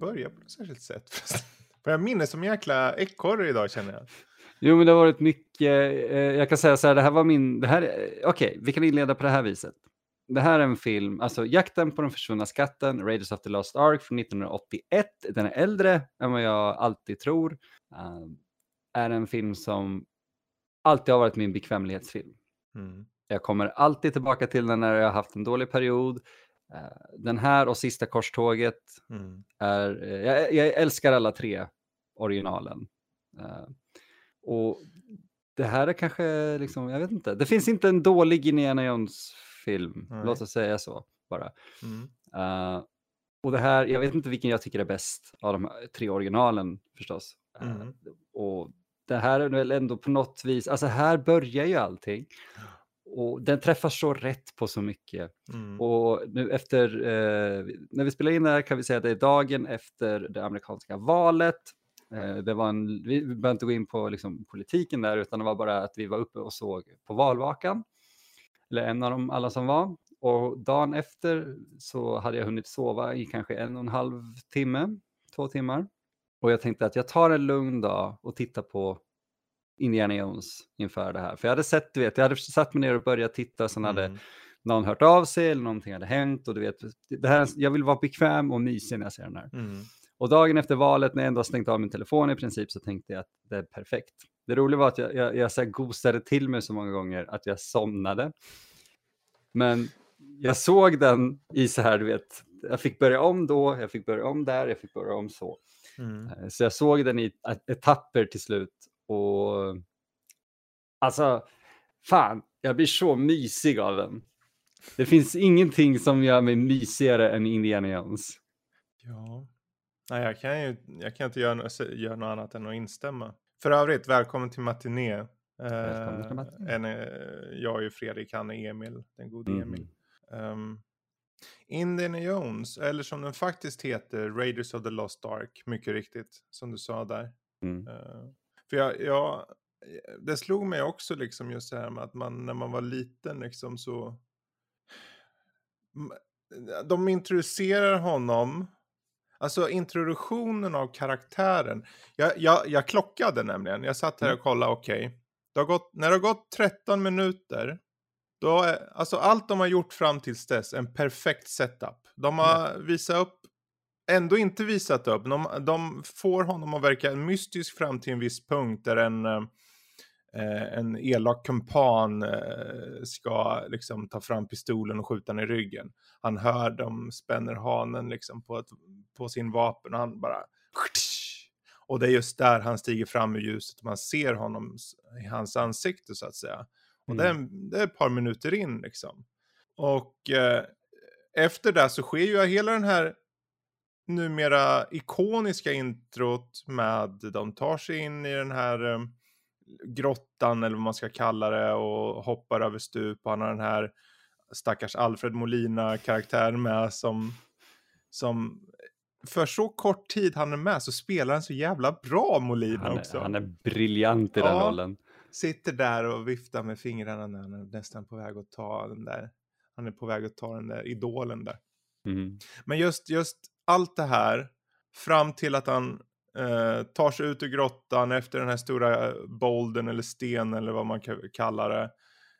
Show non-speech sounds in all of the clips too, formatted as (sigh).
börja på något särskilt sätt? (laughs) För jag minns som jäkla ekorre idag känner jag. Jo, men det har varit mycket. Eh, jag kan säga så här, det här var min, det här, okej, okay, vi kan inleda på det här viset. Det här är en film, alltså Jakten på den försvunna skatten, Raiders of the Lost Ark från 1981. Den är äldre än vad jag alltid tror. Uh, är en film som alltid har varit min bekvämlighetsfilm. Mm. Jag kommer alltid tillbaka till den när jag har haft en dålig period. Uh, den här och Sista korståget mm. är, uh, jag, jag, älskar alla tre originalen. och det här är kanske, liksom, jag vet inte, det finns inte en dålig Indiana Jones film, Nej. låt oss säga så bara. Mm. Uh, och det här, jag vet inte vilken jag tycker är bäst av de tre originalen förstås. Mm. Uh, och det här är väl ändå på något vis, alltså här börjar ju allting. Och den träffar så rätt på så mycket. Mm. Och nu efter, eh, när vi spelar in det här kan vi säga att det är dagen efter det amerikanska valet. Eh, det var en, vi behöver inte gå in på liksom, politiken där, utan det var bara att vi var uppe och såg på valvakan eller en av dem alla som var. Och dagen efter så hade jag hunnit sova i kanske en och en halv timme, två timmar. Och jag tänkte att jag tar en lugn dag och tittar på Indiana Jones inför det här. För jag hade sett, du vet, jag hade satt mig ner och börjat titta, sen hade mm. någon hört av sig eller någonting hade hänt och du vet, det här, jag vill vara bekväm och mysig när jag ser den här. Mm. Och dagen efter valet när jag ändå stängt av min telefon i princip så tänkte jag att det är perfekt. Det roliga var att jag, jag, jag så gosade till mig så många gånger att jag somnade. Men jag såg den i så här, du vet, jag fick börja om då, jag fick börja om där, jag fick börja om så. Mm. Eh, så jag såg den i etapper till slut och alltså, fan, jag blir så mysig av den. Det finns ingenting som gör mig mysigare än Indiana Jones. Ja, Nej, jag kan ju jag kan inte göra, göra något annat än att instämma. För övrigt, välkommen till matiné. Eh, en, eh, jag är ju Fredrik, han är Emil, den gode mm. Emil. Um, Indiana Jones, eller som den faktiskt heter, Raiders of the Lost Ark, mycket riktigt, som du sa där. Mm. Uh, för jag, jag, det slog mig också liksom just det här med att man när man var liten liksom så... De introducerar honom Alltså introduktionen av karaktären. Jag, jag, jag klockade nämligen. Jag satt här mm. och kollade, okej. Okay. när det har gått 13 minuter. Då är, alltså allt de har gjort fram tills dess, en perfekt setup. De har mm. visat upp, ändå inte visat upp. De, de får honom att verka mystisk fram till en viss punkt där en eh, eh, en elak kumpan eh, ska liksom ta fram pistolen och skjuta den i ryggen. Han hör dem spänner hanen liksom på, ett, på sin vapen och han bara... Och det är just där han stiger fram ur ljuset man ser honom i hans ansikte så att säga. Och mm. det, är, mm. det är ett par minuter in liksom. Och eh, efter det så sker ju hela den här numera ikoniska introt med de tar sig in i den här eh, grottan eller vad man ska kalla det och hoppar över stup och han har den här stackars Alfred Molina-karaktären med som, som för så kort tid han är med så spelar han så jävla bra Molina han är, också. Han är briljant i den ja, rollen. Sitter där och viftar med fingrarna när han är nästan på väg att ta den där. Han är på väg att ta den där idolen där. Mm. Men just, just allt det här fram till att han Eh, tar sig ut ur grottan efter den här stora eh, bolden eller stenen eller vad man kallar det.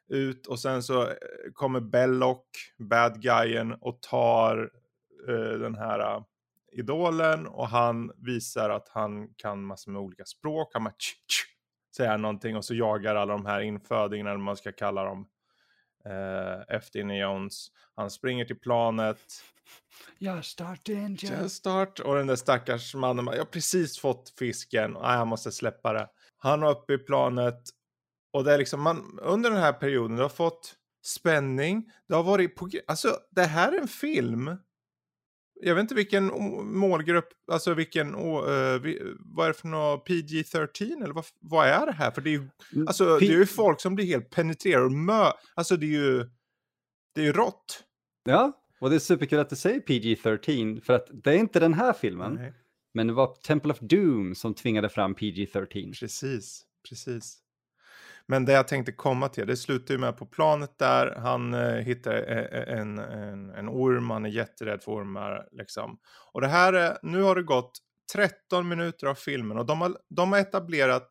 Ut och sen så eh, kommer Belloc, bad guyen, och tar eh, den här uh, idolen och han visar att han kan massor med olika språk. Han bara tch, tch, säger någonting och så jagar alla de här infödingarna, eller man ska kalla dem, eh, efter Indiana Jones. Han springer till planet. Jag start danger. Just start. Och den där stackars mannen, jag har precis fått fisken. Nej, jag måste släppa det. Han är uppe i planet. Och det är liksom, man, under den här perioden, du har fått spänning. Det har varit på, alltså det här är en film jag vet inte vilken målgrupp, alltså vilken, uh, vad är det för något, PG-13 eller vad, vad är det här? För det är ju, mm, alltså, P det är ju folk som blir helt penetrerade och mö, alltså det är ju, det är ju rått. Ja, och det är superkul att du säger PG-13 för att det är inte den här filmen. Nej. Men det var Temple of Doom som tvingade fram PG-13. Precis, precis. Men det jag tänkte komma till, det slutar ju med på planet där, han eh, hittar eh, en, en, en orm, han är jätterädd för ormar liksom. Och det här är, nu har det gått 13 minuter av filmen och de har, de har etablerat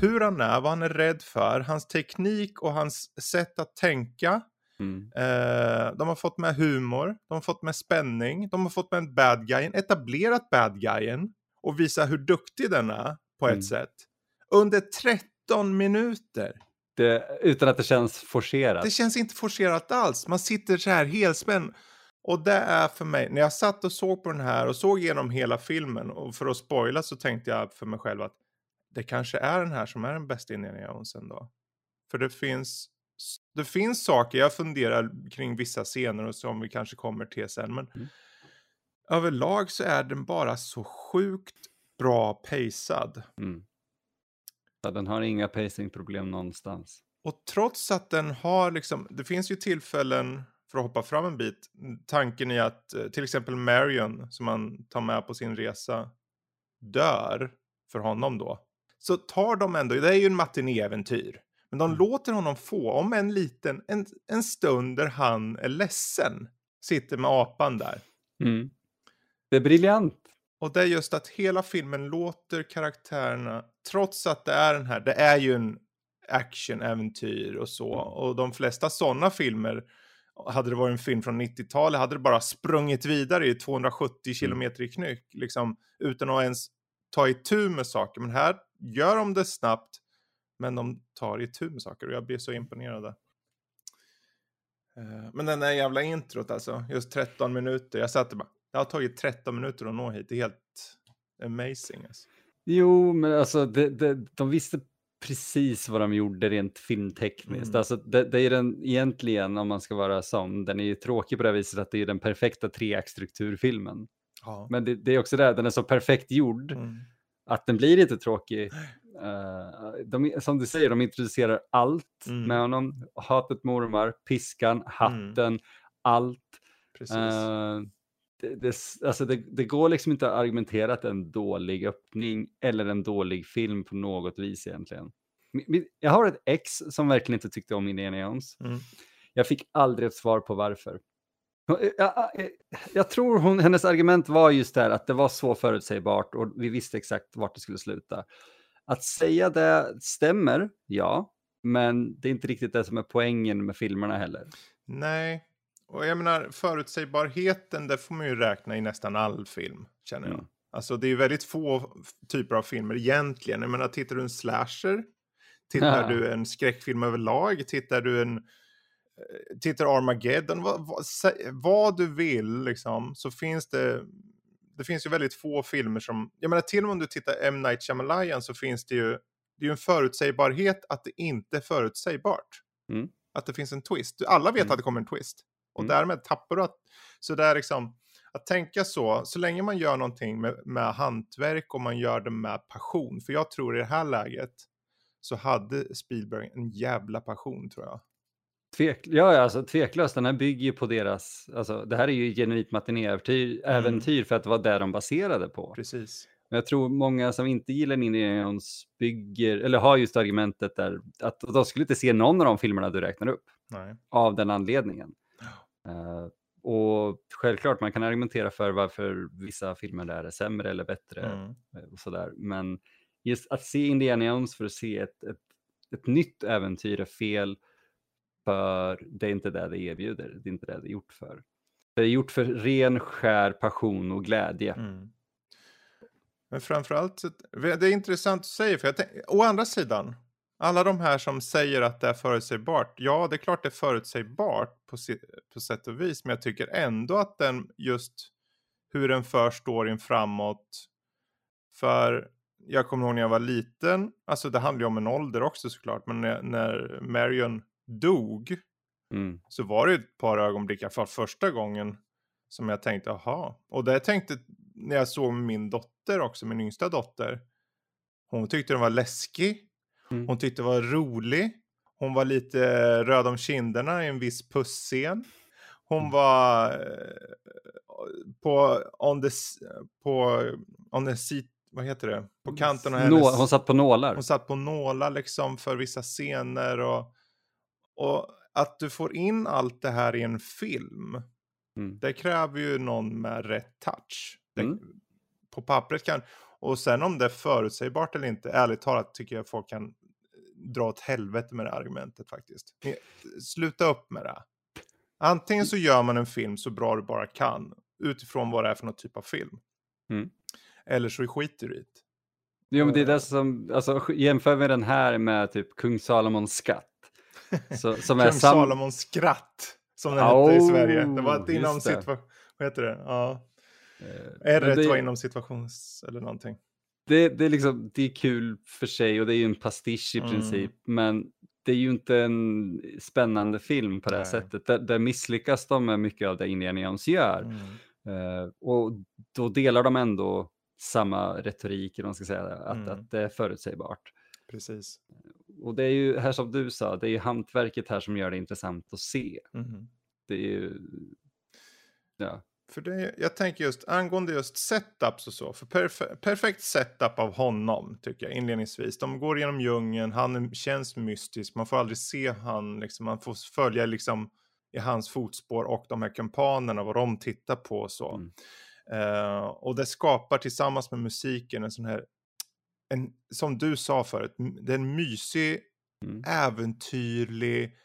hur han är, vad han är rädd för, hans teknik och hans sätt att tänka. Mm. Eh, de har fått med humor, de har fått med spänning, de har fått med en bad guyen, etablerat bad guyen och visa hur duktig den är på ett Mm. sätt. Under 13 minuter. Det, utan att det känns forcerat. Det känns inte forcerat alls. Man sitter så här helspänd. Och det är för mig, när jag satt och såg på den här och såg igenom hela filmen och för att spoila så tänkte jag för mig själv att det kanske är den här som är den bästa Indiana Jones ändå. För det finns, det finns saker, jag funderar kring vissa scener och som vi kanske kommer till sen, men Mm. överlag så är den bara så sjukt bra pacad. Mm. Ja, den har inga pacingproblem någonstans. Och trots att den har liksom, det finns ju tillfällen, för att hoppa fram en bit, tanken i att eh, till exempel Marion, som man tar med på sin resa, dör för honom då. Så tar de ändå, det är ju en matinéäventyr, men de Mm. låter honom få, om en liten, en, en stund där han är ledsen, sitter med apan där. Mm. Det är briljant. Och det är just att hela filmen låter karaktärerna, trots att det är den här, det är ju en action-äventyr och så. Mm. Och de flesta sådana filmer, hade det varit en film från 90-talet, hade det bara sprungit vidare i 270 kilometer i knyck, liksom, utan att ens ta itu med saker. Men här gör de det snabbt, men de tar itu med saker och jag blir så imponerad. där. Eh, Men den där jävla introt alltså, just 13 minuter, jag satt och bara, det har tagit 13 minuter att nå hit, det är helt amazing. Alltså. Jo, men alltså det, det, de visste precis vad de gjorde rent filmtekniskt. Mm. Alltså, det, det är den egentligen, om man ska vara sån, den är ju tråkig på det viset att det är den perfekta treaktstrukturfilmen. Ja. Men det, det är också det, den är så perfekt gjord Mm. att den blir inte tråkig. Eh, de, som du säger, de introducerar allt Mm. med honom. Hatet med ormar, piskan, hatten, allt. Precis. Eh, det, det, alltså det, det går liksom inte att argumentera att det är en dålig öppning eller en dålig film på något vis egentligen. Jag har ett ex som verkligen inte tyckte om Indiana Jones. Mm. Jag fick aldrig ett svar på varför. Hon- eh, Jag, jag, jag tror hon, hennes argument var just där att det var så förutsägbart och vi visste exakt vart det skulle sluta. Att säga det stämmer, ja, men det är inte riktigt det som är poängen med filmerna heller. Nej, och jag menar förutsägbarheten, det får man ju räkna i nästan all film, känner jag. Mm. Alltså det är ju väldigt få typer av filmer egentligen. Jag menar, tittar du en slasher? Tittar Ja. du en skräckfilm överlag? Tittar du en... eh, Tittar Armageddon? Vad, vad, vad du vill liksom, så finns det... Det finns ju väldigt få filmer som... Jag menar, till och med om du tittar M. Night Shyamalan så finns det ju... Det är ju en förutsägbarhet att det inte är förutsägbart. Mm. Att det finns en twist. Alla vet Mm. att det kommer en twist. Och Mm. därmed tappar du att... Så det är liksom... Att tänka så, så länge man gör någonting med, med hantverk och man gör det med passion. För jag tror i det här läget så hade Spielberg en jävla passion tror jag. Tvek, ja, alltså tveklöst. Den här bygger ju på deras, alltså det här är ju genuint matinéäventyr äventyr för att det var det de baserade på. Precis. Men jag tror många som inte gillar Indiana Jones bygger, eller har just argumentet där, att de skulle inte se någon av de filmerna du räknar upp Nej. av den anledningen. Eh, och självklart, man kan argumentera för varför vissa filmer där är sämre eller bättre Mm. och sådär. Men just att se Indiana Jones för att se ett, ett, ett nytt äventyr är fel, för det är inte det det erbjuder. Det är inte det det är gjort för. Det är gjort för ren, skär passion och glädje. Mm. Men framförallt, det är intressant att säga, för jag tänk, å andra sidan, alla de här som säger att det är förutsägbart, ja det är klart det är förutsägbart på, på sätt och vis, men jag tycker ändå att den just hur den för storyn framåt, för jag kommer ihåg när jag var liten, alltså det handlar ju om en ålder också såklart, men när, när Marion dog, Mm. så var det ett par ögonblick, i alla fall första gången, som jag tänkte, aha. Och det jag tänkte när jag såg min dotter också, min yngsta dotter. Hon tyckte den var läskig. Mm. Hon tyckte var rolig. Hon var lite röd om kinderna i en viss pusscen. Hon Mm. var eh, på on the, på on the seat, vad heter det, på kanten av hennes... hon satt på nålar. Hon satt på nålar liksom för vissa scener och, och att du får in allt det här i en film. Mm. Det kräver ju någon med rätt touch. Det, Mm. På pappret kan, och sen om det är förutsägbart eller inte, ärligt talat tycker jag folk kan dra åt helvete med det argumentet faktiskt. Sluta upp med det. Antingen så gör man en film så bra du bara kan, utifrån vad det är för någon typ av film. Mm. Eller så skiter du i det. Jo, men det är det som, alltså jämför vi den här med typ kung Salomons skatt. Så, som är (laughs) Kung sam... Salomons skratt, som den hette i Oh, Sverige. Det var ett inom situation... Vad heter det? Ja. Eh, R men det, var inom situations... eller någonting. Det, det, är liksom, det är kul för sig och det är ju en pastisch i Mm. princip. Men det är ju inte en spännande film på det här Nej. sättet. Där, där misslyckas de med mycket av det Indiana Jones gör. Mm. Eh, och då delar de ändå samma retorik, eller man ska säga, att, Mm. att det är förutsägbart. Precis. Och det är ju här som du sa, det är ju hantverket här som gör det intressant att se. Mhm. Det är ju, ja, För det, jag tänker just angående just setups och så. För perfe, perfekt setup av honom tycker jag inledningsvis. De går genom djungeln, han känns mystisk. Man får aldrig se han, liksom, man får följa liksom i hans fotspår och de här kumpanerna, vad de tittar på och så. Mm. Eh, och det skapar tillsammans med musiken en sån här, en, som du sa förut, det är en mysig, Mm. äventyrlig,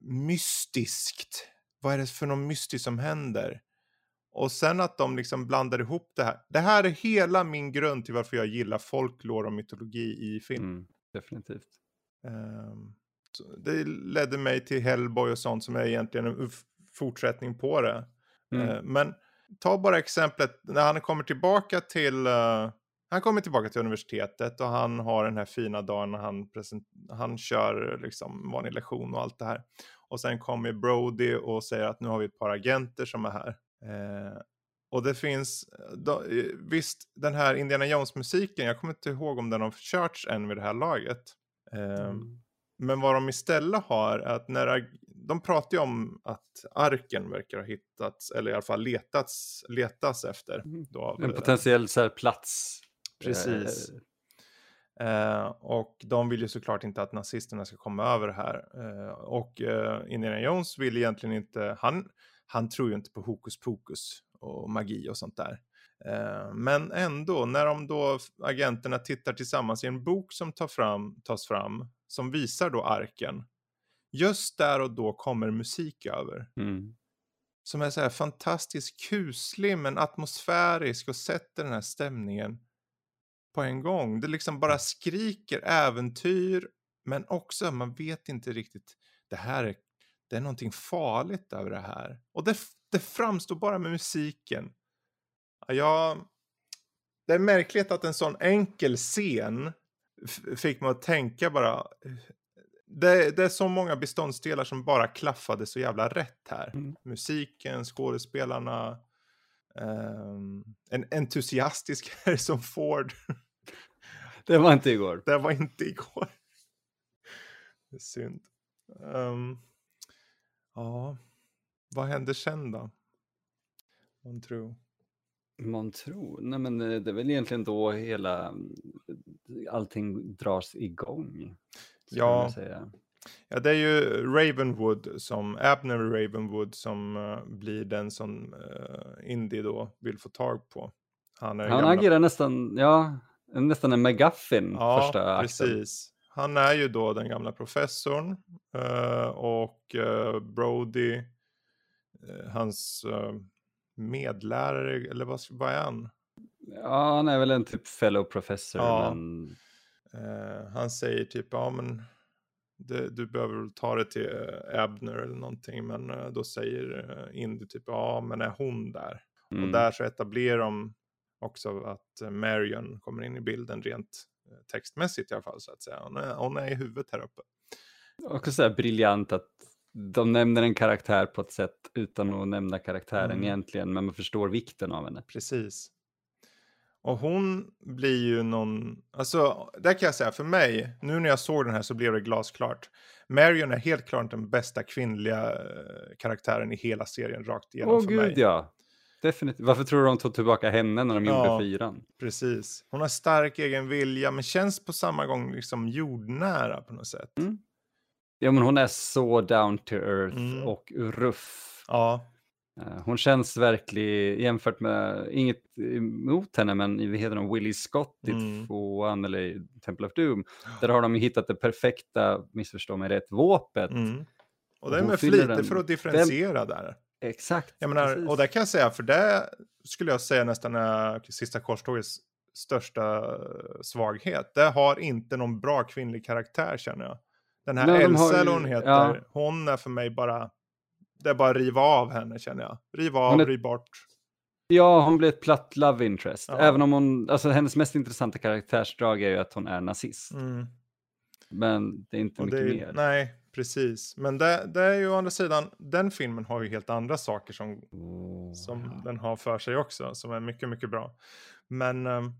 mystiskt. Vad är det för något mystiskt som händer? Och sen att de liksom blandar ihop det här. Det här är hela min grund till varför jag gillar folklore och mytologi i film. Mm, definitivt. Så det ledde mig till Hellboy och sånt som är egentligen en fortsättning på det. Mm. Eh, men ta bara exemplet när han kommer tillbaka till eh, han kommer tillbaka till universitetet och han har den här fina dagen när han, han kör liksom vanlig lektion och allt det här. Och sen kommer Brody och säger att nu har vi ett par agenter som är här. Eh, och det finns, då, eh, visst den här Indiana Jones-musiken, jag kommer inte ihåg om den har körts än vid det här laget. Eh, Mm. men vad de istället har är att när de pratar ju om att arken verkar ha hittats, eller i alla fall letats, letas efter. Då av, En eh, potentiell så här, plats. Precis. Eh, Eh, och de vill ju såklart inte att nazisterna ska komma över här. Eh, och eh, Indiana Jones vill egentligen inte, han, han tror ju inte på hokus pokus och magi och sånt där. Eh, men ändå, när de då, agenterna tittar tillsammans i en bok som tar fram, tas fram, som visar då arken. Just där och då kommer musik över. mm. Som är så här fantastiskt kuslig men atmosfärisk och sätter den här stämningen på en gång. Det liksom bara skriker äventyr men också man vet inte riktigt. Det här är, det är någonting farligt över det här. Och det, det framstår bara med musiken. Ja, Jag, det är märkligt att en sån enkel scen fick mig att tänka bara. Det, det är så många beståndsdelar som bara klaffade så jävla rätt här. Mm. Musiken, skådespelarna, ehm, en entusiastisk (laughs) Harrison Ford. Det var inte igår. Det var inte igår. Det är synd. Ehm, ja, vad händer sen då? Man tror, nej men eh, det är väl egentligen då hela mm, allting dras igång. Ja. Ja, det är ju Ravenwood som, Abner Ravenwood som eh, blir den som uh, Indy då vill få tag på. Han är Han gamla- agerar nästan, ja, nästan en McGuffin Ja, första akten. precis. Han är ju då den gamla professorn eh, och eh, Brody, eh, hans medlärare, eller vad, vad är han? Ja, han är väl en typ fellow professor, Ja. men han säger typ, ja men det, du behöver väl ta det till Abner eller någonting, men då säger Indy typ, ja men är hon där? mm, Och där så etablerar de också att Marion kommer in i bilden rent textmässigt i alla fall så att säga. Hon är, hon är i huvudet här uppe. också så här briljant att de nämner en karaktär på ett sätt utan att nämna karaktären Mm. egentligen, men man förstår vikten av henne. Precis. Och hon blir ju någon, alltså där kan jag säga för mig, nu när jag såg den här så blev det glasklart. Marion är helt klart den bästa kvinnliga eh, karaktären i hela serien rakt igenom Åh för gud mig. ja. Definitivt. Varför tror du de tog tillbaka henne när de Ja. gjorde fyran? Precis. Hon har stark egen vilja men känns på samma gång liksom jordnära på något sätt. Mm. Ja, men hon är så down to earth Mm. och ruff. Ja, Eh, Hon känns verkligen, jämfört med, inget emot henne, men vad heter de, Willie Scott i Mm. tvåan eller Temple of Doom, (gasps) där har de ju hittat det perfekta, missförstå mig rätt, våpet. mm. Och det är hon med flit, den- för att differentiera där. Exakt. Jag menar, och det kan jag säga, för det skulle jag säga nästan är Sista Korstågets största eh, svaghet. Det har inte någon bra kvinnlig karaktär känner jag. Den här vad hon heter, ja. hon är för mig bara, det är bara riva av henne känner jag. Riva av, riv bort. Ja, hon blir ett platt love interest. Ja. Även om hon, alltså hennes mest intressanta karaktärsdrag är ju att hon är nazist. Mm. Men det är inte Och det mycket är, mer. nej, precis. Men det, det är ju å andra sidan, den filmen har ju helt andra saker som som ja. den har för sig också, som är mycket, mycket bra. Men ehm,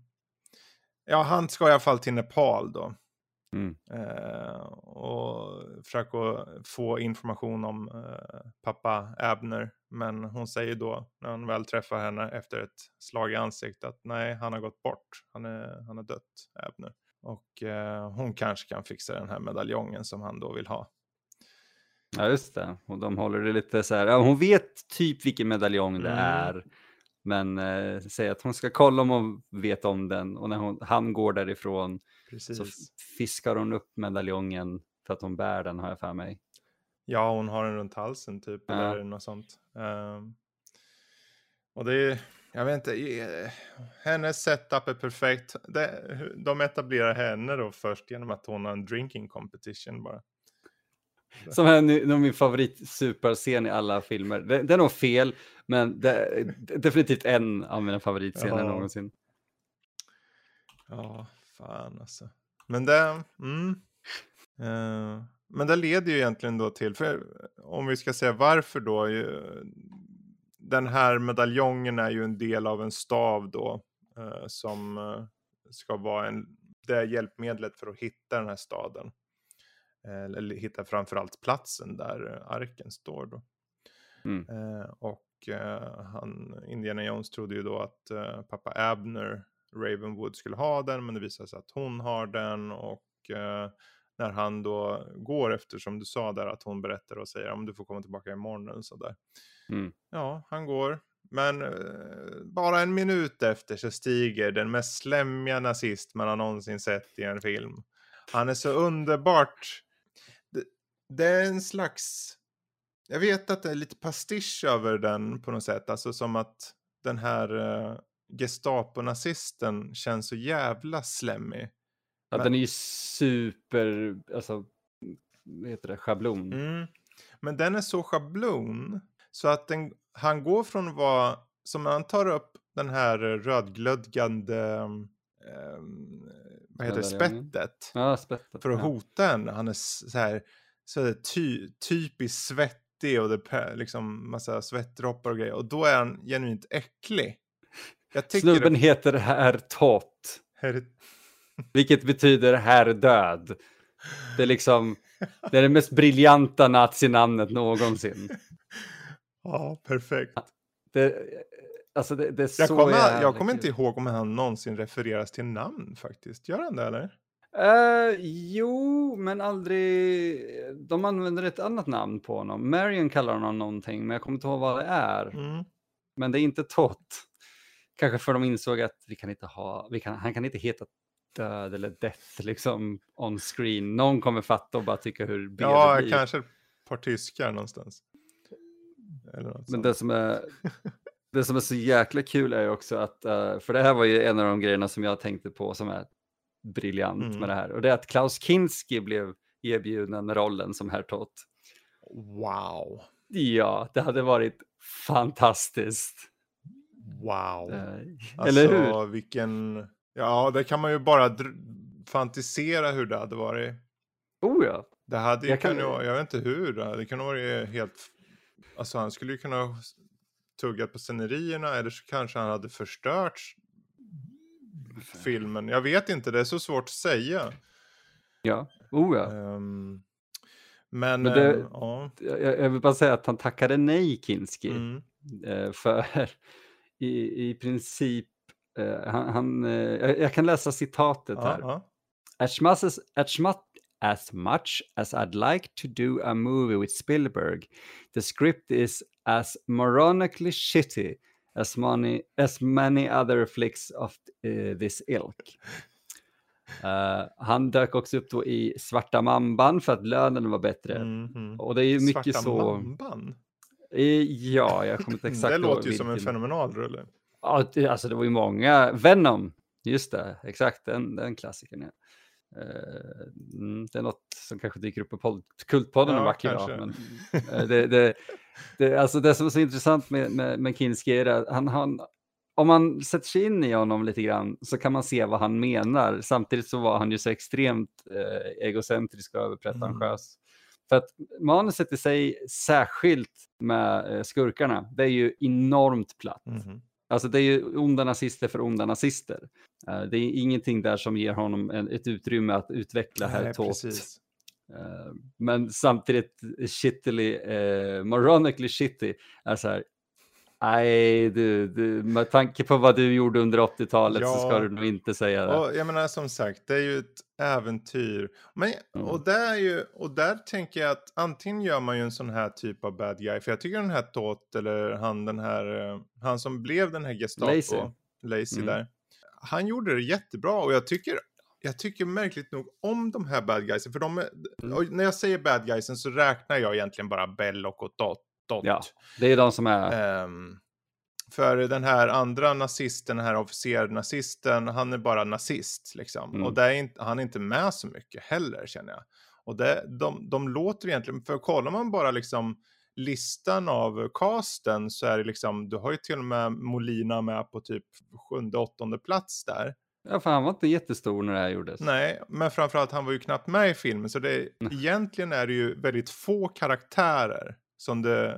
ja, han ska i alla fall till Nepal då. Mm. Eh, och försöka få information om eh, pappa Abner. Men hon säger då, när han väl träffar henne efter ett slag i ansiktet, att nej, han har gått bort. Han är, han har dött, Abner. Och eh, hon kanske kan fixa den här medaljongen som han då vill ha. Ja, just det. Och de håller det lite så här. Ja, hon vet typ vilken medaljong det Mm. är. Men eh, säger att hon ska kolla om hon vet om den. Och när hon, han går därifrån Precis. så fiskar hon upp medaljongen för att hon bär den har jag för mig. Ja, hon har den runt halsen typ, Ja. eller något sånt. Ehm, och det är, jag vet inte, eh, hennes setup är perfekt. De etablerar henne då först genom att hon har en drinking competition bara. (laughs) Som är nu- min favorit superscen i alla filmer. Det, det är nog fel, men det är definitivt en av mina favoritscener Ja. någonsin. Ja, fan alltså. Men det, mm. Eh, men det leder ju egentligen då till, för om vi ska säga varför då, ju, den här medaljongen är ju en del av en stav då, eh, som eh, ska vara en, det hjälpmedlet för att hitta den här staden. Eh, Eller hitta framförallt platsen där eh, arken står då. Mm. Eh, och han, Indiana Jones trodde ju då att pappa Abner Ravenwood skulle ha den, men det visade sig att hon har den och när han då går efter som du sa där att hon berättar och säger om du får komma tillbaka imorgon eller sådär. Mm. Ja, han går. Men bara en minut efter så stiger den mest slämmiga nazist man har någonsin sett i en film. Han är så underbart. Det, är en slags... Jag vet att det är lite pastisch över den på något sätt. Alltså som att den här uh, Gestapo-nazisten känns så jävla slemmig. Ja, Men- Den är ju super, alltså, vad heter det, schablon. Mm. Men den är så schablon så att den, han går från att vara, som när han tar upp den här rödglödgande, ehm, vad heter det, spettet. Ja, spettet. För att ja. hota henne. Han är så här, så ty, typiskt svettig och det liksom massa svettdroppar och grejer. Och då är han genuint äcklig. Snubben det heter Herr Tott, här, vilket betyder Herr Död. Det är liksom, det är det mest briljanta nazinamnet någonsin. (laughs) Ja, perfekt. Det, alltså det, det är så Jag kommer, jag kommer inte ihåg om han någonsin refereras till namn faktiskt. Gör han det eller? Eh, jo, men aldrig... De använder ett annat namn på honom. Marion kallar honom någonting, men jag kommer inte ihåg vad det är. Mm. Men det är inte Tott. Kanske för de insåg att vi kan inte ha, vi kan, han kan inte heta död eller death liksom on screen. Någon kommer fatta och bara tycka hur B Ja, det blir. kanske ett par tyskar någonstans. Men det som, är, (laughs) det som är så jäkla kul är ju också att, eh, för det här var ju en av de grejerna som jag tänkte på som är briljant Mm. med det här. Och det är att Klaus Kinski blev erbjuden rollen som herr Tott. Wow. Ja, det hade varit fantastiskt. Wow. Eh, Alltså, Eller hur? vilken... Ja, det kan man ju bara fantisera hur det hade varit. Oh ja. Det hade Jag kan- kunnat, jag vet inte hur, det hade kunnat vara helt... Alltså han skulle ju kunna ha tuggat på scenerierna eller så kanske han hade förstört filmen. Jag vet inte, det är så svårt att säga. Ja, oh ja. Ehm, men, Men det- ehm, ja. Jag, vill bara säga att han tackade nej, Kinski. Mm. Eh, för (laughs) i, i princip, eh, han, han, eh, jag, kan läsa citatet här. Ja, ja. As much as, as, much, as much as I'd like to do a movie with Spielberg, the script is as moronically shitty as many, as many other flicks of uh, this ilk. Eh, han dök också upp då i Svarta Mamban för att lönen var bättre. Mhm. Och det är ju mycket Svarta så... Mamban? Eh, Ja, jag kommer inte (laughs) exakt det låter ju som en vilken. fenomenal rulle. Ja, alltså det var ju många. Venom, just det, exakt, den, den klassikern. Ja. Eh, mm, det är något som kanske dyker upp på podd, Kultpodden en Ja, vacker dag. Men, (laughs) eh, det, det, det, alltså det som är så intressant med, med, med Kinski är att han, han, om man sätter sig in i honom lite grann så kan man se vad han menar. Samtidigt så var han ju så extremt eh, egocentrisk och överpretentiös. För att manuset i sig, särskilt med eh, skurkarna, det är ju enormt platt. Mhm. Alltså det är ju onda nazister för onda nazister. Eh, det är ingenting där som ger honom en, ett utrymme att utveckla herr Nej, Tot. precis. Eh, men samtidigt shittily, uh, moronically shitty är så här. Nej, du, du, med tanke på vad du gjorde under 80-talet så ska Ja. du nog inte säga det. Och jag menar som sagt, det är ju ett äventyr. Men, och, där är ju, och där tänker jag att antingen gör man ju en sån här typ av bad guy. För jag tycker den här Tot, eller han den här, eh, han som blev den här Gestapo, Lazy. Lazy Mm. där. Han gjorde det jättebra och jag tycker, jag tycker märkligt nog om de här bad guysen. För de är, Mm. när jag säger bad guysen så räknar jag egentligen bara Belloc och Dot. Dot. Ja, det är de som är... Ehm, för den här andra nazisten, den här officernazisten, han är bara nazist liksom. Mm. Och är inte, han är inte med så mycket heller känner jag. Och det, de, de låter egentligen, för kollar man bara liksom listan av casten så är det liksom, du har ju till och med Molina med på typ sjunde, åttonde plats där. Ja, för han var inte jättestor när det här gjordes. Nej, men framförallt han var ju knappt med i filmen. Så det, Nej. egentligen är det ju väldigt få karaktärer som det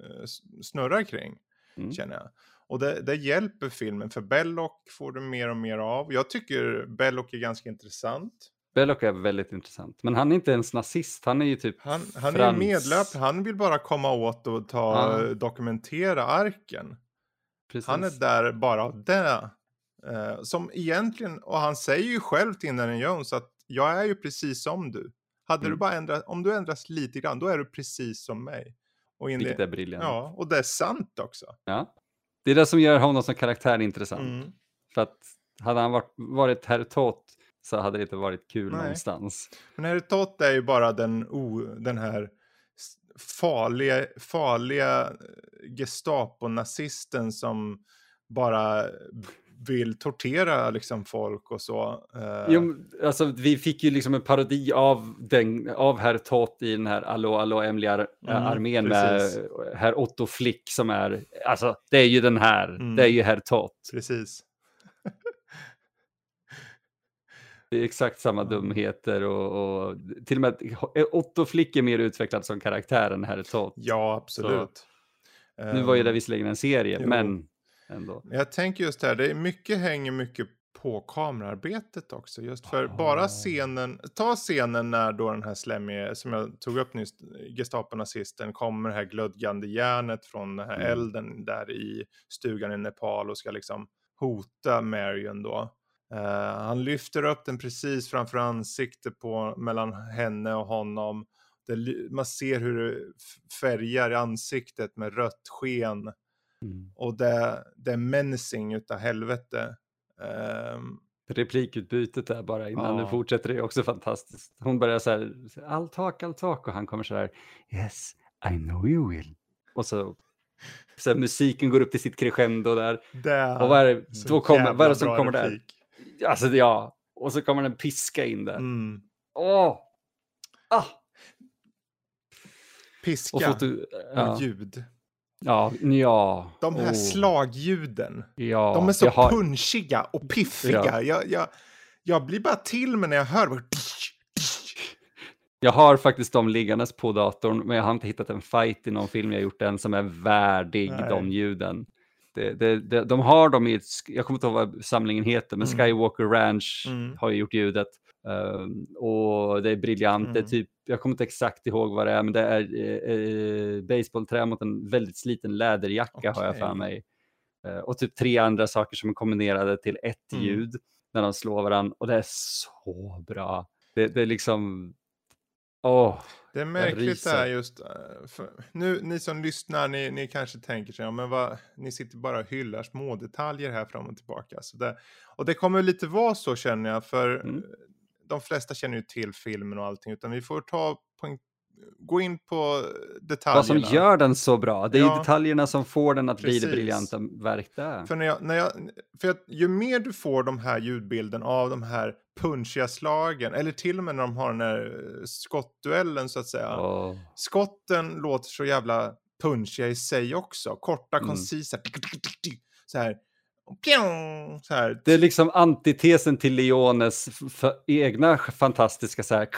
eh, snurrar kring, Mm. känner jag. Och det, det hjälper filmen, för Belloc får du mer och mer av. Jag tycker Belloc är ganska intressant. Belloc är väldigt intressant. Men han är inte ens nazist, han är ju typ Han, han är medlöpare, han vill bara komma åt och ta, Ja. dokumentera arken. Precis. Han är där bara av det. Eh, som egentligen, och han säger ju själv till Indiana Jones att jag är ju precis som du. Hade du Mm. bara ändrat, om du ändras lite grann, då är du precis som mig. Och Indi- Vilket är briljant. Ja. Ja, och det är sant också. Det är det som gör honom som karaktär intressant. Mm. För att hade han varit, varit herr Tot så hade det inte varit kul Nej. någonstans. Men Harry Tott är ju bara den, o, den här farliga, farliga eh, Gestapo-nazisten som bara vill tortera liksom folk och så. Eh, Jo, alltså, vi fick ju liksom en parodi av, den, av herr Tot i den här allå, Emily ar Mm, armén precis. med herr Otto Flick som är, alltså det är ju den här, Mm. det är ju herr Tot. Precis. (laughs) Det är exakt samma dumheter och, och till och med Otto Flick är mer utvecklad som karaktär än herr Tot. Ja, absolut. Nu var ju det Ehm, visserligen en serie, jo. men ändå. Jag tänker just här, det är mycket hänger mycket på kamerarbetet också. Just för Ah. bara scenen, ta scenen när då den här slemmige, som jag tog upp nyss, Gestapo-nazisten, kommer det här glödgande järnet från den här Mm. elden där i stugan i Nepal och ska liksom hota Marion då. Eh, han lyfter upp den precis framför ansiktet på, mellan henne och honom. Det, man ser hur det färgar ansiktet med rött sken. Mm. Och det, det är menacing utav helvete. Ehm, Replikutbytet där bara innan Ja. det fortsätter är också fantastiskt. Hon börjar så här, all talk, all talk och han kommer så här, yes, I know you will. Och så, så här, musiken går upp till sitt crescendo där. det Och vad är det, så då kommer, vad är det som kommer där? replik. Alltså ja, och så kommer en piska in där. Mm. Åh! Ah! Och Piska foto, och ja, ljud. Ja, ja. De här oh, slagljuden. Ja, de är så har- punchiga och piffiga. Ja. Jag, jag, jag blir bara till med när jag hör. Jag har faktiskt dem liggandes på datorn, men jag har inte hittat en fight i någon film jag gjort än som är värdig Nej. de ljuden. Det, det, det, de har dem i ett, jag kommer inte ihåg vad samlingen heter, men Mm. Skywalker Ranch Mm. har ju gjort ljudet. Ehm, och det är briljant, det är Mm. typ, jag kommer inte exakt ihåg vad det är, men det är eh, eh, baseballträ mot en väldigt sliten läderjacka har jag för mig. Eh, och typ tre andra saker som är kombinerade till ett Mm. ljud när de slår varandra. Och det är så bra. Det, det är liksom... Åh, Det är märkligt det här just. eh, För nu, ni som lyssnar, ni, ni kanske tänker sig, ja, men vad, ni sitter bara och hyllar små detaljer här fram och tillbaka. Så det, och det kommer lite vara så känner jag, för Mm. Eh, de flesta känner ju till filmen och allting, utan vi får ta poäng, gå in på detaljerna. vad som gör den så bra. Det är Ja. detaljerna som får den att bli det Precis. briljanta verk det är. För, när jag, när jag, för att ju mer du får de här ljudbilden av de här punchiga slagen, eller till och med när de har den här eh, skottduellen så att säga. Åh. Skotten låter så jävla punchiga i sig också. Korta, Mm. koncisa. Så här. Så här. Det är liksom antitesen till Leones egna fantastiska så här.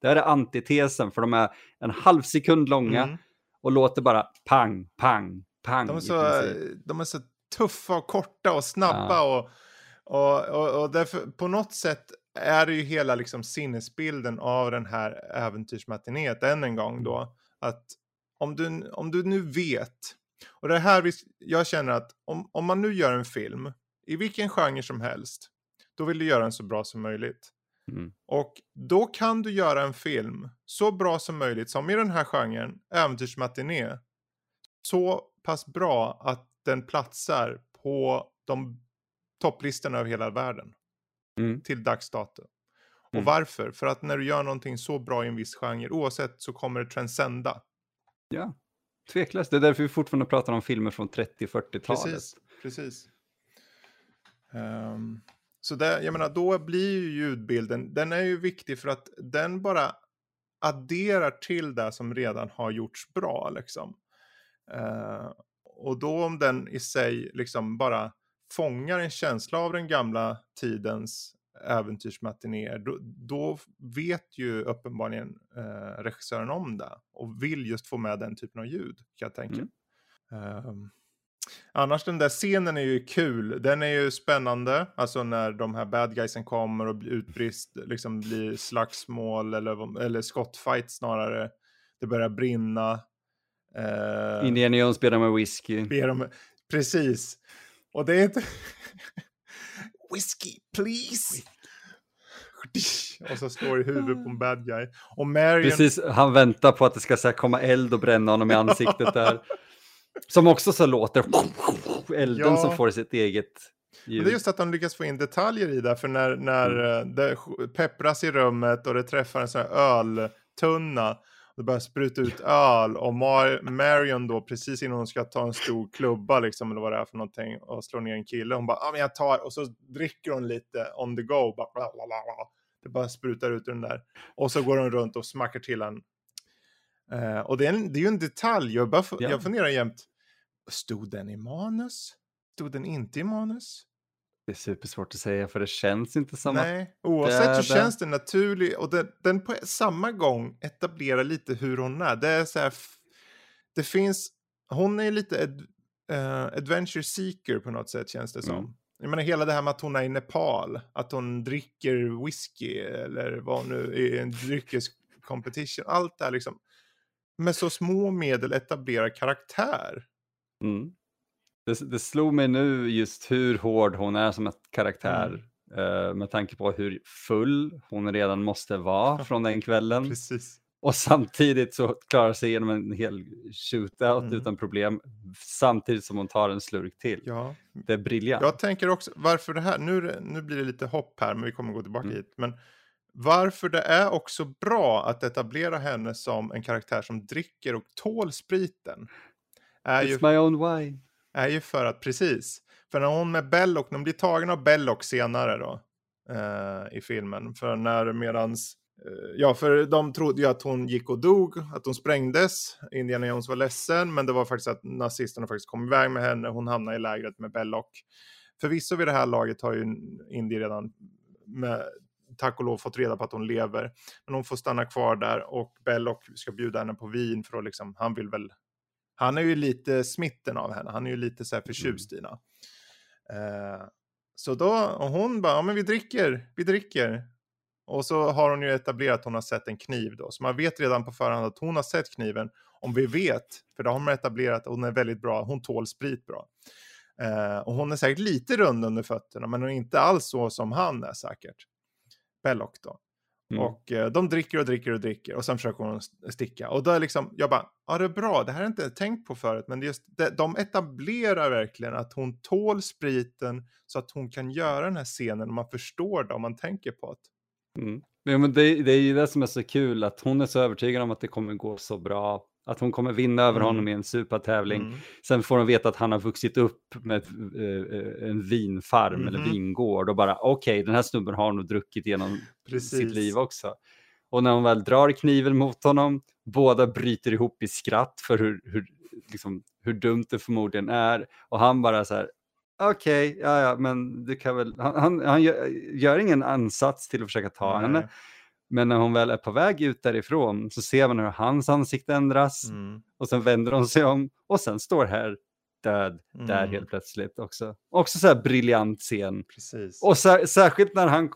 Det här är antitesen för de är en halv sekund långa Mm. och låter bara pang, pang, pang. De, är så, de är så tuffa och korta och snabba. Och, och, och, och därför, på något sätt är det ju hela liksom sinnesbilden av den här äventyrsmatinéet än en gång då. Att om du, om du nu vet, och det här vi, jag känner att om, om man nu gör en film, i vilken genre som helst, då vill du göra den så bra som möjligt. Mm. Och då kan du göra en film så bra som möjligt, som i den här genren, äventyrsmatiné, så pass bra att den platsar på de topplistorna över hela världen Mm. till dags dato. Och Mm. varför? För att när du gör någonting så bra i en viss genre, oavsett så kommer det transcenda. Ja, tveklöst. Det är därför vi fortfarande pratar om filmer från 30 40-talet. Precis, precis. Um, så där, jag menar, då blir ju ljudbilden, den är ju viktig för att den bara adderar till det som redan har gjorts bra liksom. Uh, och då om den i sig liksom bara fångar en känsla av den gamla tidens äventyrsmatinéer, då, då vet ju uppenbarligen eh, regissören om det och vill just få med den typen av ljud, kan jag tänka. Mm. Ehm, annars den där scenen är ju kul, den är ju spännande, alltså när de här bad guysen kommer och utbrist, liksom blir slagsmål eller, eller skottfight snarare. Det börjar brinna. Uh, Indiana Jones ber med whisky. ber om, precis. Och det är inte... (laughs) Whiskey, please! (laughs) Och så slår i huvudet på en bad guy. Och Marion... Precis, han väntar på att det ska så här, komma eld och bränna honom i (laughs) ansiktet där. Som också så låter (laughs) elden Ja. som får sitt eget Men ljud. det är just att de lyckas få in detaljer i det, för när, när Mm. eh, det peppras i rummet och det träffar en sån här öltunna och det börjar spruta ut öl och Mar- Marion då precis innan hon ska ta en stor klubba liksom eller vad det är för någonting och slå ner en kille, hon bara ah, men jag tar och så dricker hon lite on the go, bara, bla, bla, bla, bla. Det bara sprutar ut ur den där och så går hon runt och smackar till en. Eh, och det är, en, det är ju en detalj, jag, bara, Ja. jag funderar jämt, stod den i manus? Stod den inte i manus? Det är supersvårt att säga för det känns inte som att... Nej, oavsett så det- känns det naturligt och den, den på samma gång etablerar lite hur hon är. Det är så här, det finns, hon är lite ad, eh, adventure seeker på något sätt känns det som. Mm. Jag menar hela det här med att hon är i Nepal, att hon dricker whisky eller vad nu i en dryckescompetition, allt det här liksom. Med så små medel etablerar karaktär. Mm. Det, det slog mig nu just hur hård hon är som ett karaktär. Mm. eh, med tanke på hur full hon redan måste vara från den kvällen. Precis. Och samtidigt så klarar sig igenom en hel shootout Mm. utan problem. Samtidigt som hon tar en slurk till. Ja, Det är briljant. Jag tänker också, varför det här, nu, nu blir det lite hopp här, men vi kommer gå tillbaka Mm. hit. Men varför det är också bra att etablera henne som en karaktär som dricker och tål spriten. Är ju, It's my own wine. är ju för att, precis, för när hon med Belloc, när hon blir tagen av Belloc senare då, eh, i filmen, för när medans, ja för de trodde ju att hon gick och dog, att hon sprängdes, Indiana Jones var ledsen, men det var faktiskt att nazisterna faktiskt kom iväg med henne, hon hamnade i lägret med Belloc. Förvisso vid det här laget har ju Indy redan med, tack och lov fått reda på att hon lever. Men hon får stanna kvar där och Belloc ska bjuda henne på vin för att liksom, han vill väl, han är ju lite smitten av henne, han är ju lite så här förtjust i henne. Eh, så då, och hon bara, ja men vi dricker, vi dricker. Och så har hon ju etablerat att hon har sett en kniv då. Så man vet redan på förhand att hon har sett kniven. Om vi vet, för det har man etablerat att hon är väldigt bra, hon tål sprit bra. Eh, och hon är säkert lite rund under fötterna, men hon är inte alls så som han är säkert. Belloc då. Mm. Och eh, de dricker och dricker och dricker och sen försöker hon st- sticka. Och då är liksom, jag bara, ja det är bra, det här har jag inte tänkt på förut, men just, det, de etablerar verkligen att hon tål spriten så att hon kan göra den här scenen och man förstår det om man tänker på det. Mm. Ja, men det, det är ju det som är så kul, att hon är så övertygad om att det kommer gå så bra. Att hon kommer vinna över Mm. honom i en supertävling. Mm. Sen får hon veta att han har vuxit upp med eh, en vinfarm eller Mhm. vingård och bara okej, den här snubben har nog druckit igenom Precis. sitt liv också. Och när hon väl drar kniven mot honom, båda bryter ihop i skratt för hur, hur, liksom, hur dumt det förmodligen är. Och han bara så här, okej, ja, ja, men du kan väl, han, han, han gör, gör ingen ansats till att försöka ta Nej. henne. Men när hon väl är på väg ut därifrån så ser man hur hans ansikte ändras Mm. och sen vänder hon sig om och sen står här död där Mm. helt plötsligt också. Också så här briljant scen. Precis. Och sär, särskilt när han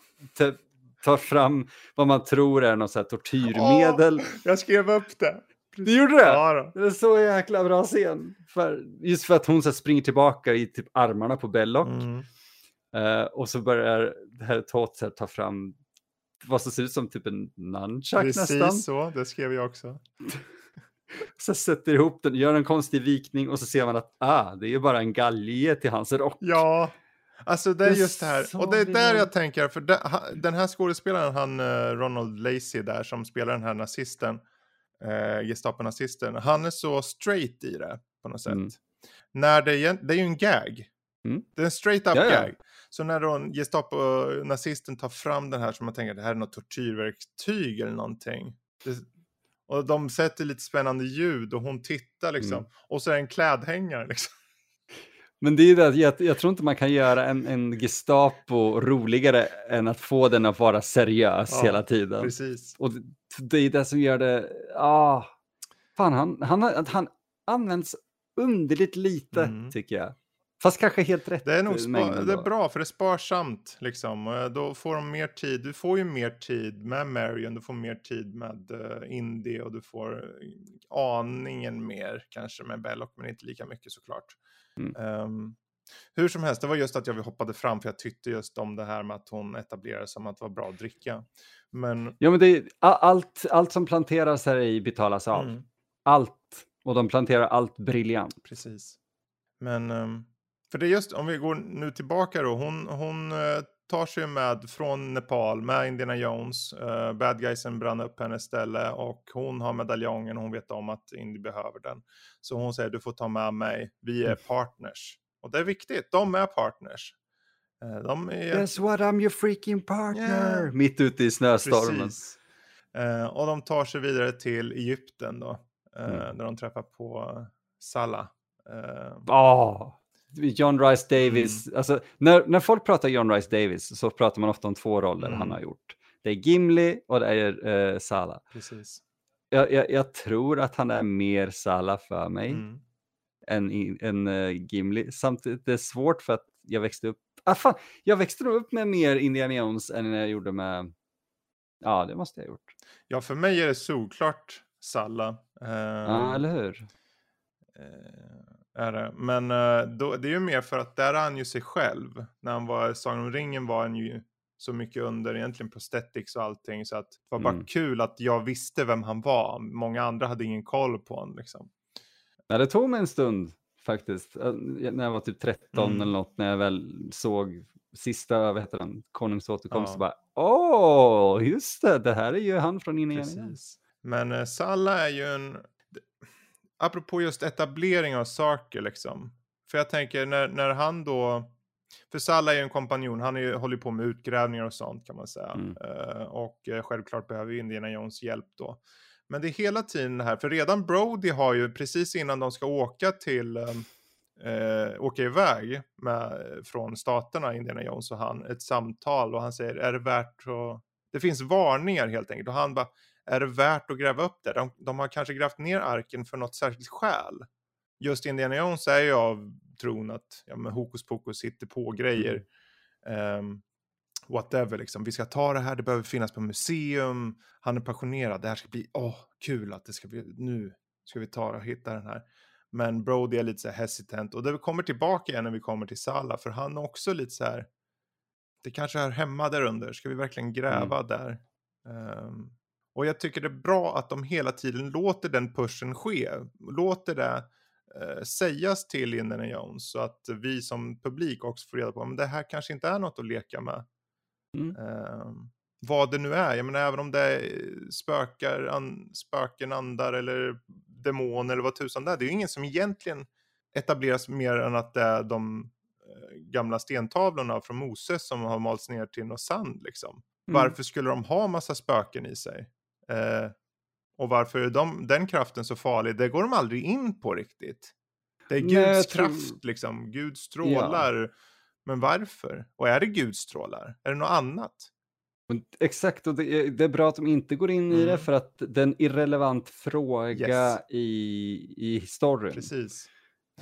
tar fram vad man tror är något så här tortyrmedel. Jag skrev upp det. Du gjorde det? Ja, då. Det är så jäkla bra scen. För, just för att hon så springer tillbaka i typ armarna på Belloc. Mm. Eh, och så börjar här Tot här ta fram vad som ser ut som typ en nunchuck nästan. Precis så, det skrev jag också. (laughs) Så sätter ihop den, gör en konstig vikning och så ser man att ah, det är bara en galge till hans rock. Ja, alltså det är just det här. Och det är där jag tänker, för den här skådespelaren, han eh, Ronald Lacey där som spelar den här nazisten, eh, Gestapo-nazisten, han är så straight i det på något sätt. Mm. När det, är, det är ju en gag. Mm. Det är en straight up Ja, ja. gag. Så när då en Gestapo-nazisten tar fram den här som man tänker det här är något tortyrverktyg eller någonting. Det, och de sätter lite spännande ljud och hon tittar liksom. Mm. Och så är det en klädhängare liksom. Men det är ju det, jag, jag tror inte man kan göra en, en Gestapo roligare än att få den att vara seriös Ja, hela tiden. Precis. Och det, är det som gör det, ah, fan han, han, han används underligt lite Mm. tycker jag. Fast kanske helt rätt. Det är nog eh, det är bra för det är sparsamt liksom. Och Då får de mer tid. Du får ju mer tid med Marion, du får mer tid med uh, Indy och du får eh, aningen mer kanske med Belloc, men inte lika mycket såklart. Mm. Ehm, hur som helst, det var just att jag hoppade fram för jag tyckte just om det här med att hon etablerade som att det var bra att dricka. Men Ja, men är, allt, allt som planteras här i betalas av. mm, Allt. Och de planterar allt briljant. precis. Men ehm, för det är just, om vi går nu tillbaka då, hon, hon eh, tar sig med från Nepal med Indiana Jones. Uh, bad guysen brann upp hennes ställe och hon har medaljongen och hon vet om att Indy behöver den. Så hon säger du får ta med mig, vi är partners. Och det är viktigt, de är partners. Eh, de är... Guess what, I'm your freaking partner. Yeah. Mitt ute i snöstormen. Precis. Eh, och de tar sig vidare till Egypten då. Eh, Mm. Där de träffar på Salah. Eh, Åh, John Rice Mm. Davis. Alltså, när, när folk pratar John Rice Davis så pratar man ofta om två roller Mm. han har gjort. Det är Gimli och det är uh, Sala. precis. Jag, jag, jag tror att han är mer Sala för mig Mm. än, än eh, Gimli. Samtidigt det är svårt för att jag växte upp. Ah, fan, jag växte nog upp med mer Indiana Jones än jag gjorde med. Ja, det måste jag ha gjort. Ja, för mig är det solklart Salah. Eh, Ja, eller hur? eh, är det. Men eh, då, det är ju mer för att där är han ju sig själv. När han var i Sagan om ringen var han ju så mycket under egentligen prosthetics och allting. Så att det var bara Mm. kul att jag visste vem han var. Många andra hade ingen koll på honom liksom. Ja, det tog mig en stund faktiskt. Eh, När jag var typ 13 Mm. eller något, när jag väl såg sista, vad heter den, Konungs återkomst, Ja. så bara åh, just det, det här är ju han från Indiana. Men eh, Salah är ju en... Apropå just etablering av saker liksom. För jag tänker när, när han då... För Salah är ju en kompanjon, han är ju, håller på med utgrävningar och sånt kan man säga. Mm. Eh, och eh, självklart behöver ju Indiana Jones hjälp då. Men det är hela tiden här, för redan Brody har ju precis innan de ska åka till... eh, Eh, åka iväg med, från staterna, Indiana Jones och han, ett samtal och han säger är det värt att... Det finns varningar helt enkelt och han bara är det värt att gräva upp det? De, de har kanske grävt ner arken för något särskilt skäl. Just Indiana Jones är ju av tron att ja, men hokus pokus sitter på grejer. Ehm, whatever liksom. Vi ska ta det här, det behöver finnas på museum. Han är passionerad, det här ska bli, åh, kul att det ska bli, nu ska vi ta och hitta den här. Men Brody är lite så här hesitant och det kommer tillbaka igen när vi kommer till Sala för han är också lite så här. Det kanske hör hemma där under, ska vi verkligen gräva mm. där? Um, och jag tycker det är bra att de hela tiden låter den pushen ske, låter det uh, sägas till Indiana Jones så att vi som publik också får reda på att det här kanske inte är något att leka med. Mm. Um, vad det nu är, jag menar även om det är spökar, an, spöken, andar eller demoner eller vad tusan det är. Det är ju ingen som egentligen etableras mer än att det är de eh, gamla stentavlorna från Moses som har malts ner till något sand liksom. Mm. Varför skulle de ha massa spöken i sig? Eh, och varför är de, den kraften så farlig? Det går de aldrig in på riktigt. Det är Guds Nej, kraft tror... liksom, Gud strålar. Ja. Men varför? Och är det Gud strålar? Är det något annat? Exakt, och det är, det är, bra att de inte går in mm. i det mm. för att det är en irrelevant fråga yes. i, i historien. Precis.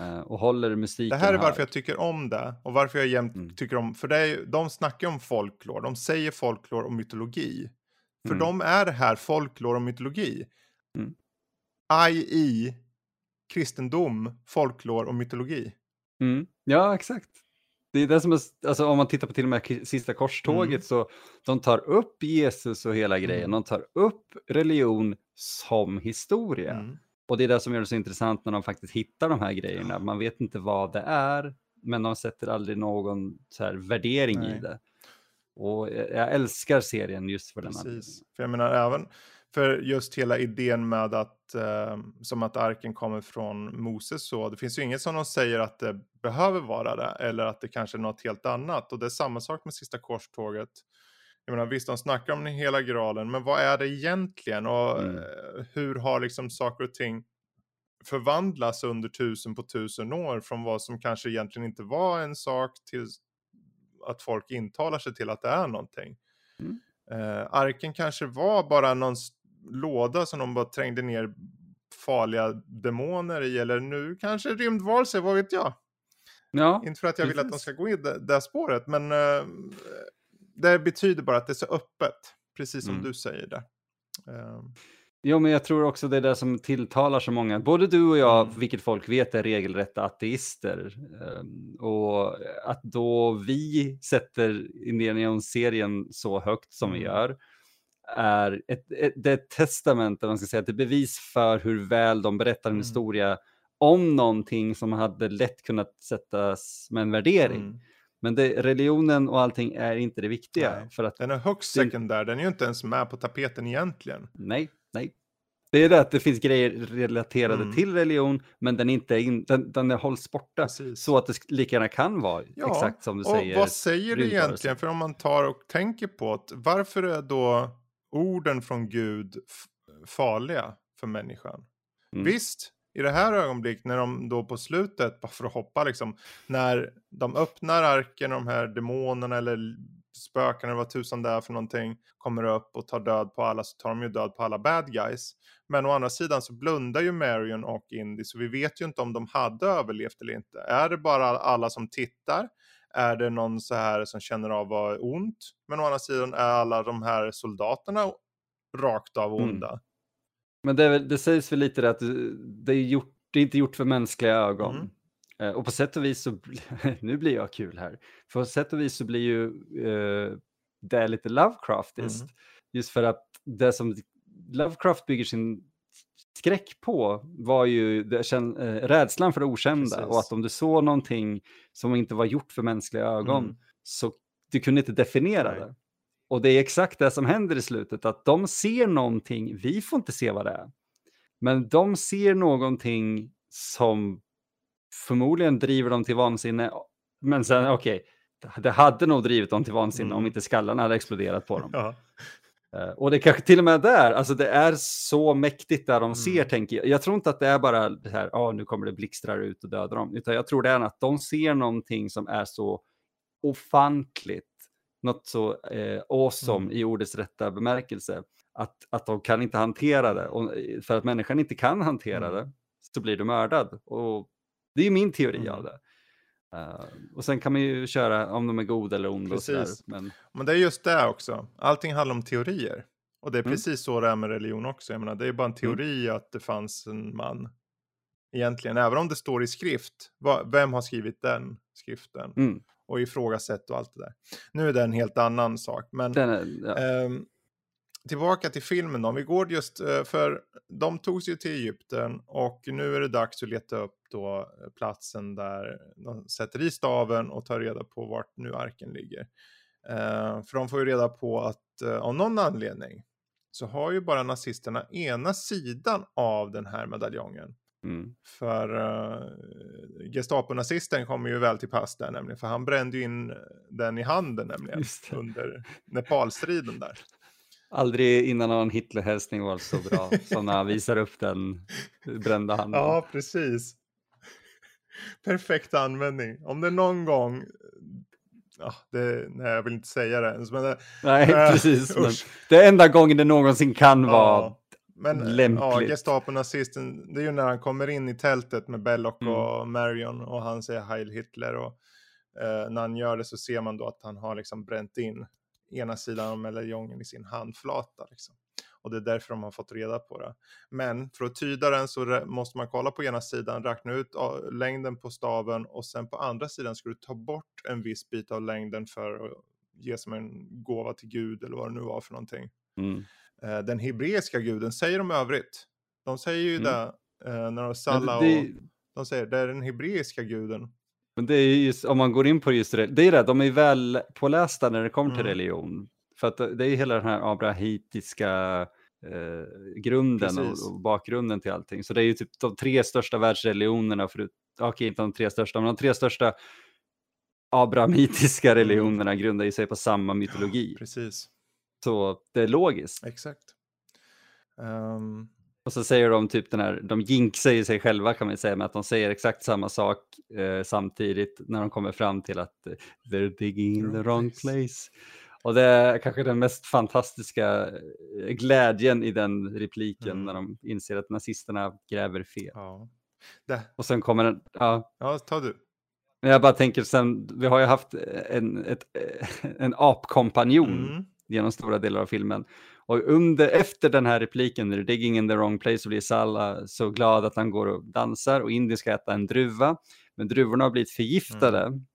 Uh, och håller musiken Det här är varför jag tycker om det och varför jag jämt mm. tycker om, för det är, de snackar om folklore, de säger folklore och mytologi. För mm. de är det här folklore och mytologi. Mm. I.i. kristendom, folklore och mytologi. Mm. Ja, exakt. Det är det som är, alltså om man tittar på till och med sista korståget mm. så de tar upp Jesus och hela grejen. Mm. De tar upp religion som historia. Mm. Och det är det som gör det så intressant när de faktiskt hittar de här grejerna. Man vet inte vad det är, men de sätter aldrig någon så här värdering Nej. i det. Och jag älskar serien just för den Precis. För jag menar även, för just hela idén med att, eh, som att arken kommer från Moses så, det finns ju inget som de säger att det behöver vara det, eller att det kanske är något helt annat. Och det är samma sak med sista korståget. Jag menar, visst, de snackar om den hela graalen, men vad är det egentligen? Och mm. eh, hur har liksom saker och ting förvandlats under tusen på tusen år från vad som kanske egentligen inte var en sak till att folk intalar sig till att det är någonting. Mm. Eh, arken kanske var bara någon låda som de bara trängde ner farliga demoner i. Eller nu kanske rymdvarelser, vad vet jag? Ja, Inte för att jag precis. vill att de ska gå i det, det spåret, men uh, det betyder bara att det är så öppet. Precis som mm. du säger där. Uh. Jo, men jag tror också det är det som tilltalar så många. Både du och jag, mm. vilket folk vet, är regelrätta ateister. Um, och att då vi sätter Indiana Jones-serien så högt som vi mm. gör är ett, ett, det är ett testament, man ska säga, ett bevis för hur väl de berättar en mm. historia om någonting som hade lätt kunnat sättas med en värdering. Mm. Men det, religionen och allting är inte det viktiga. Nej. För att den är högst sekundär, den är ju inte ens med på tapeten egentligen. Nej, nej. Det är det att det finns grejer relaterade mm. till religion, men den, inte in, den, den hålls borta. Precis. Så att det lika gärna kan vara ja, exakt som du och säger. Vad säger det egentligen? För om man tar och tänker på att varför är då orden från Gud farliga för människan. Mm. Visst, i det här ögonblicket när de då på slutet, bara för att hoppa liksom, när de öppnar arken och de här demonerna eller spöken eller vad tusan det är för någonting kommer upp och tar död på alla så tar de ju död på alla bad guys. Men å andra sidan så blundar ju Marion och Indy så vi vet ju inte om de hade överlevt eller inte. Är det bara alla som tittar är det någon så här som känner av vad är ont? Men å andra sidan är alla de här soldaterna rakt av mm. onda. Mm. Men det, det, sägs väl lite att det är, gjort, det är inte gjort för mänskliga ögon. Mm. Eh, och på sätt och vis så, (laughs) nu blir jag kul här, på sätt och vis så blir ju eh, det lite Lovecraftiskt. Mm. Just för att det som Lovecraft bygger sin skräck på var ju eh, rädslan för det okända Precis. och att om du såg någonting som inte var gjort för mänskliga ögon mm. så du kunde inte definiera Nej. det. Och det är exakt det som händer i slutet, att de ser någonting, vi får inte se vad det är. Men de ser någonting som förmodligen driver dem till vansinne. Men sen, okej, okay, det hade nog drivit dem till vansinne mm. om inte skallarna hade exploderat på dem. Ja. Eh, och det kanske till och med där, alltså det är så mäktigt där de mm. ser, tänker jag. Jag tror inte att det är bara det här, ja oh, nu kommer det blixtrar ut och dödar dem, utan jag tror det är att de ser någonting som är så ofantligt, något så eh, awesome mm. i ordets rätta bemärkelse, att, att de kan inte hantera det. Och eh, för att människan inte kan hantera mm. det så blir du mördad. Och det är min teori av mm. det. Uh, och sen kan man ju köra om de är goda eller onda. Precis. Men... Men det är just det också. Allting handlar om teorier. Och det är Mm. precis så det är med religion också. Jag menar, det är bara en teori att det fanns en man. Egentligen, även om det står i skrift. Vem har skrivit den skriften? Mm. Och ifrågasätt och allt det där. Nu är det en helt annan sak. Men är, ja. Ehm, tillbaka till filmen då. Vi går just eh, för de tog sig till Egypten och nu är det dags att leta upp då eh, platsen där de sätter i staven och tar reda på vart nu arken ligger. Eh, för de får ju reda på att av någon anledning så har ju bara nazisterna ena sidan av den här medaljongen. mm. För uh, Gestapo-nazisten kommer ju väl till pass där nämligen. För han brände ju in den i handen nämligen. Under Nepalstriden där. (laughs) Aldrig innan har en Hitlerhälsning varit så bra som när han visar upp den brända handen. Ja, precis. Perfekt användning. Om det någon gång... Ja, det, nej, jag vill inte säga det ens. Men det, Nej, Äh, precis. Men det är enda gången det någonsin kan vara. ja, men ja, lämpligt. Gestapo-nazisten, det är ju när han kommer in i tältet med Belloc Mm. och Marion och han säger Heil Hitler. Och eh, när han gör det så ser man då att han har liksom bränt in ena sidan av medaljongen i sin handflata. Liksom. Och det är därför de har fått reda på det. Men för att tyda den så måste man kolla på ena sidan, räkna ut längden på staven och sen på andra sidan ska du ta bort en viss bit av längden för att ge som en gåva till Gud eller vad det nu var för någonting. Mm. Eh, den hebreiska guden säger de övrigt. De säger ju Mm. det eh, när de Men Salla det, och de säger det är den hebreiska guden. Men det är just, om man går in på just det, det är det, de är väl pålästa när det kommer till Mm. religion. För att det är hela den här abrahitiska eh, grunden och, och bakgrunden till allting. Så det är ju typ de tre största världsreligionerna, förut, okej inte de tre största, men de tre största abrahamitiska Mm. religionerna grundar ju sig på samma mytologi. Precis, Så det är logiskt. exakt. Ehm, Och så säger de typ den här, de jinxar ju sig själva kan man säga med att de säger exakt samma sak eh, samtidigt när de kommer fram till att eh, they're digging in the Wrong place. Och det är kanske den mest fantastiska eh, glädjen i den repliken Mm. när de inser att nazisterna gräver fel. ja. Det, Och sen kommer den, ja, ja, ta du. men jag bara tänker sen, vi har ju haft en, ett, en apkompanjon Mm. genom stora delar av filmen. Och under, efter den här repliken, när digging in the wrong place, så blir Salla så glad att han går och dansar och Indy ska äta en druva. Men druvorna har blivit förgiftade. Mm.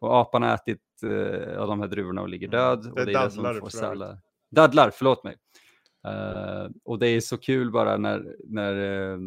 Och apan har ätit uh, av de här druvorna och ligger Mm. död. Det och det är det som dadlar får. Salla... Dadlar, förlåt mig. Eh, och det är så kul bara när, när uh,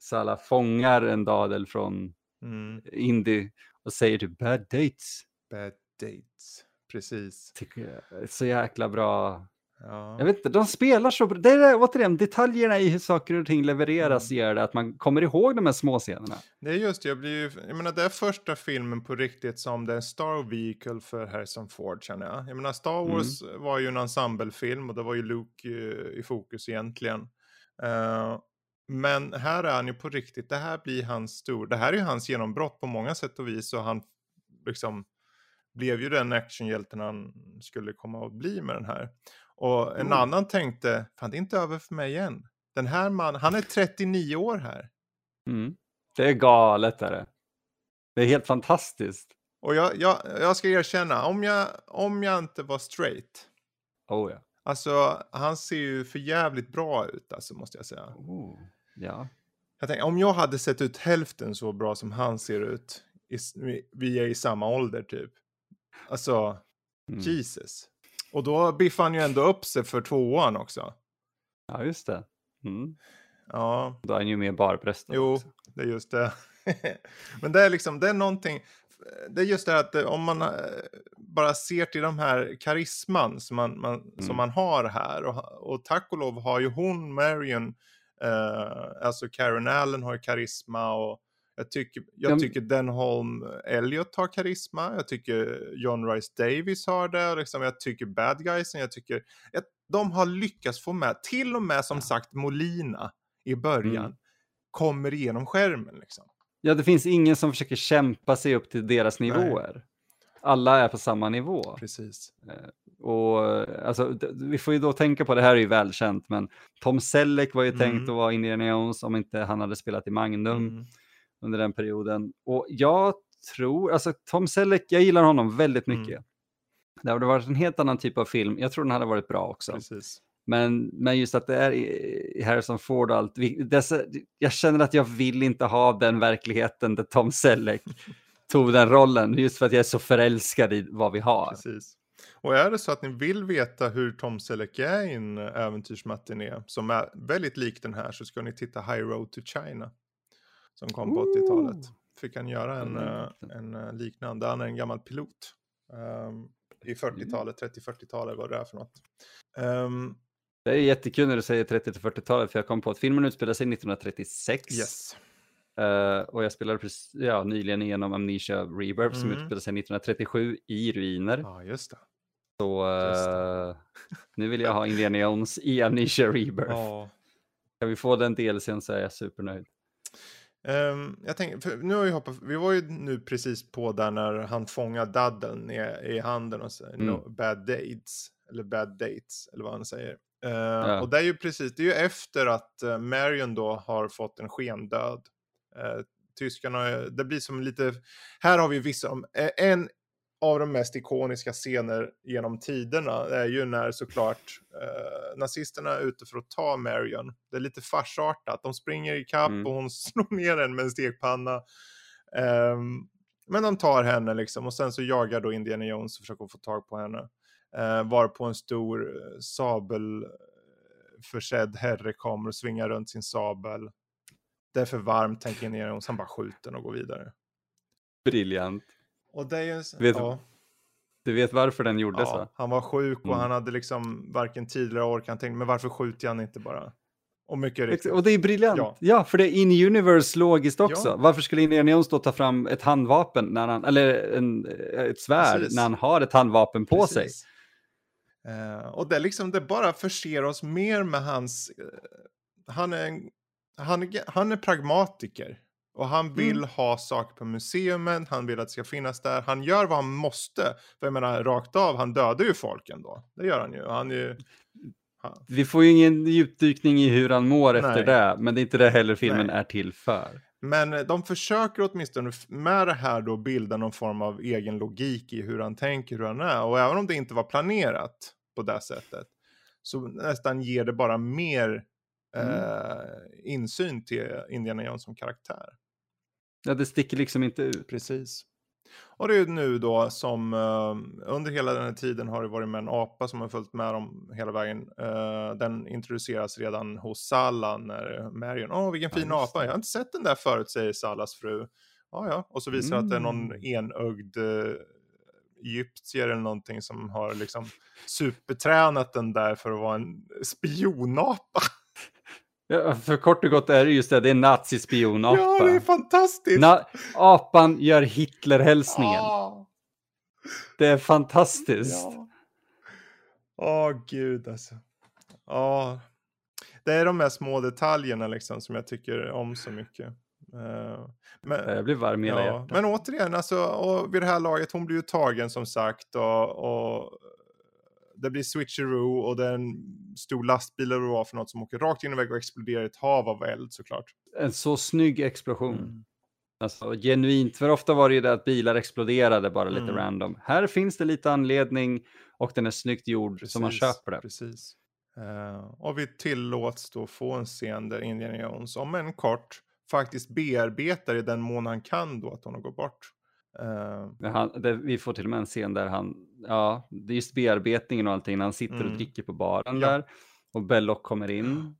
Salla fångar en dadel från Mm. Indy och säger typ bad dates. Bad dates. Precis. Tycker jag så jäkla bra. Ja. Jag vet inte, de spelar så bra. Det är det, återigen, detaljerna i hur saker och ting levereras Mm. gör det att man kommer ihåg de här små scenerna. Det är just det, jag blir ju, jag menar det är första filmen på riktigt som det är en Star Vehicle för Harrison Ford känner jag. Jag menar Star Mm. Wars var ju en ensemblefilm och det var ju Luke eh, i fokus egentligen. Eh, men här är han ju på riktigt, det här blir hans stor, det här är ju hans genombrott på många sätt och vis och han liksom blev ju den actionhjälten han skulle komma att bli med den här. Och en Mm. annan tänkte, fan det är inte över för mig igen. Den här mannen, han är 39 år här. Mm. Det är galet. Är det. det är helt fantastiskt. Och jag, jag, jag ska erkänna, om jag, om jag inte var straight, Oh, ja. alltså han ser ju för jävligt bra ut, alltså måste jag säga. Oh, ja. Jag tänker, om jag hade sett ut hälften så bra som han ser ut, i, vi är i samma ålder typ. Alltså, Mm. Jesus. Och då biffar han ju ändå upp sig för tvåan också. ja, just det. Mm. Ja, Då är han ju mer barbröstad jo, också. det är just det. (laughs) Men det är liksom, det är någonting, det är just det att eh, om man eh, bara ser till de här karisman som man, man, Mm. som man har här och, och tack och lov har ju hon, Marion, eh, alltså Karen Allen har ju karisma och jag tycker, jag Ja, tycker Denholm Elliot har karisma, jag tycker John Rice Davis har det, liksom, jag tycker Bad Guysen, jag tycker att de har lyckats få med, till och med som sagt Molina i början, Mm. kommer igenom skärmen liksom. Ja, det finns ingen som försöker kämpa sig upp till deras Nej. nivåer. Alla är på samma nivå. Precis. Och alltså, vi får ju då tänka på, det här är ju välkänt, men Tom Selleck var ju Mm. tänkt att vara Indiana Jones om inte han hade spelat i Magnum Mm. Under den perioden. Och jag tror, alltså Tom Selleck, jag gillar honom väldigt Mm. mycket. Det hade varit en helt annan typ av film. Jag tror den hade varit bra också. Precis. Men, men just att det är Harrison Ford och allt. Dessa, jag känner att jag vill inte ha den verkligheten där Tom Selleck (laughs) tog den rollen. Just för att jag är så förälskad i vad vi har. Precis. Och är det så att ni vill veta hur Tom Selleck är i en äventyrsmatiné som är väldigt lik den här så ska ni titta High Road to China. Som kom på 80-talet. Fick han göra en, eh, en eh, liknande, han är en gammal pilot. ehm, I 40-talet, 30-40-talet, vad det är för något. Ehm, Det är jättekul när du säger 30-40-talet för jag kom på att filmen utspelar sig 1936. yes. Eh, och jag spelade precis, ja, nyligen igenom Amnesia Rebirth som Mm. utspelar sig 1937 i ruiner. Ja, just det. Så eh, nu vill jag ha Indiana Jones i Amnesia Rebirth. Ja. Kan vi få den DLCn så är jag supernöjd. Ehm, jag tänker, nu har vi hoppat, vi var ju nu precis på där när han fångar daddeln i, i handen och säger Mm. no, bad dates, eller bad dates, eller vad han säger. Eh, Ja. Och det är ju precis, det är ju efter att uh, Marion då har fått en skendöd. Uh, tyskarna, det blir som lite, här har vi vissa, eh, en av de mest ikoniska scener genom tiderna är ju när såklart eh, nazisterna är ute för att ta Marion. Det är lite farsartat. De springer i kapp Mm. och hon (laughs) slår ner den med en stekpanna. Ehm, men de tar henne liksom och sen så jagar då Indiana Jones och försöker få tag på henne. Uh, var på en stor uh, sabelförsedd herre kommer och svingar runt sin sabel. Det är för varmt, tänker Indiana Jones. Han bara skjuter och går vidare. Briljant. Och det är ju... Vet- ja. Du vet varför den gjordes Ja, va? han var sjuk och Mm. han hade liksom varken tid eller ork. Han tänkte, men varför skjuter han inte bara? Och mycket riktigt. Och det är briljant. Ja. Ja, för det är in universe logiskt också. Ja. Varför skulle Indiana Jones då ta fram ett handvapen, när han, eller en, ett svärd, Precis. när han har ett handvapen på sig? Precis. Eh, och det, liksom, det bara förser oss mer med hans... eh, han, är han, är, han är pragmatiker. Och han vill Mm. ha saker på museumet, han vill att det ska finnas där. Han gör vad han måste. För jag menar, rakt av, han dödar ju folk ändå. Det gör han ju. Han ju... Han, Vi får ju ingen djupdykning i hur han mår efter Nej. det, men det är inte det heller filmen Nej. är till för. Men eh, de försöker åtminstone med det här då bilda någon form av egen logik i hur han tänker, hur han är. Och även om det inte var planerat på det sättet så nästan ger det bara mer Mm. eh, insyn till Indiana Jones som karaktär. Ja, det sticker liksom inte ut. Precis. Och det är ju nu då som eh, under hela den här tiden har det varit med en apa som har följt med dem hela vägen. Eh, den introduceras redan hos Salla när Marion, åh vilken Ja, fin just apa, jag har inte sett den där förut säger Sallas fru. Ja, ja, och så visar det att det är någon Mm. enögd uh, egyptier eller någonting som har liksom supertränat den där för att vara en spionapa. Ja, för kort och gott är det just det, det är nazispionapa. Ja, det är fantastiskt! Na- apan gör Hitler-hälsningen. Ah. Det är fantastiskt. Ja. Åh gud alltså. Ja. Det är de här små detaljerna liksom som jag tycker om så mycket. Eh, men, Jag blir varm i hela ja, hjärtat. men återigen, alltså, och vid det här laget, hon blir ju tagen som sagt och, och det blir switcheroo och det är en stor lastbil eller vad för något som åker rakt in i väggen och exploderar i ett hav av eld såklart. En så snygg explosion. Mm. Alltså, genuint, för ofta var det ju det att bilar exploderade bara lite Mm. random. Här finns det lite anledning och den är snyggt gjord så man Precis, köper det. Precis. Eh, och vi tillåts då få en scen där Indiana Jones, om en kort, faktiskt bearbetar i den mån han kan då att hon har gått bort. Men Han, det, vi får till och med en scen där han, ja, det är just bearbetningen och allting, när han sitter och Mm. dricker på baren Ja. där och Belloc kommer in.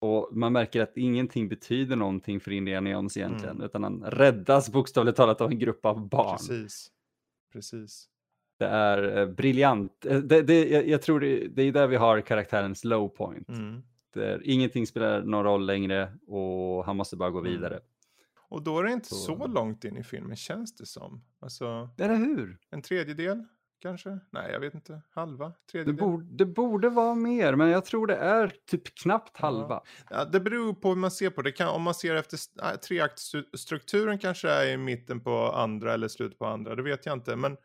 Och man märker att ingenting betyder någonting för Indiana Jones egentligen, Mm. utan han räddas bokstavligt talat av en grupp av barn. Precis. Precis. Det är eh, briljant. Eh, Det, det, jag, jag tror det, det är där vi har karaktärens low point. Mm. Där ingenting spelar någon roll längre och han måste bara gå Mm. vidare. Och då är det inte Så- så långt in i filmen känns det som. Alltså Eller hur? en tredjedel kanske? Nej, jag vet inte. Halva? Det, Tredjedel? borde, det borde vara mer, men jag tror det är typ knappt Ja. halva. Ja, det beror på hur man ser på det. Kan, om man ser efter äh, treaktstrukturen kanske är i mitten på andra eller slutet på andra. Det vet jag inte. Men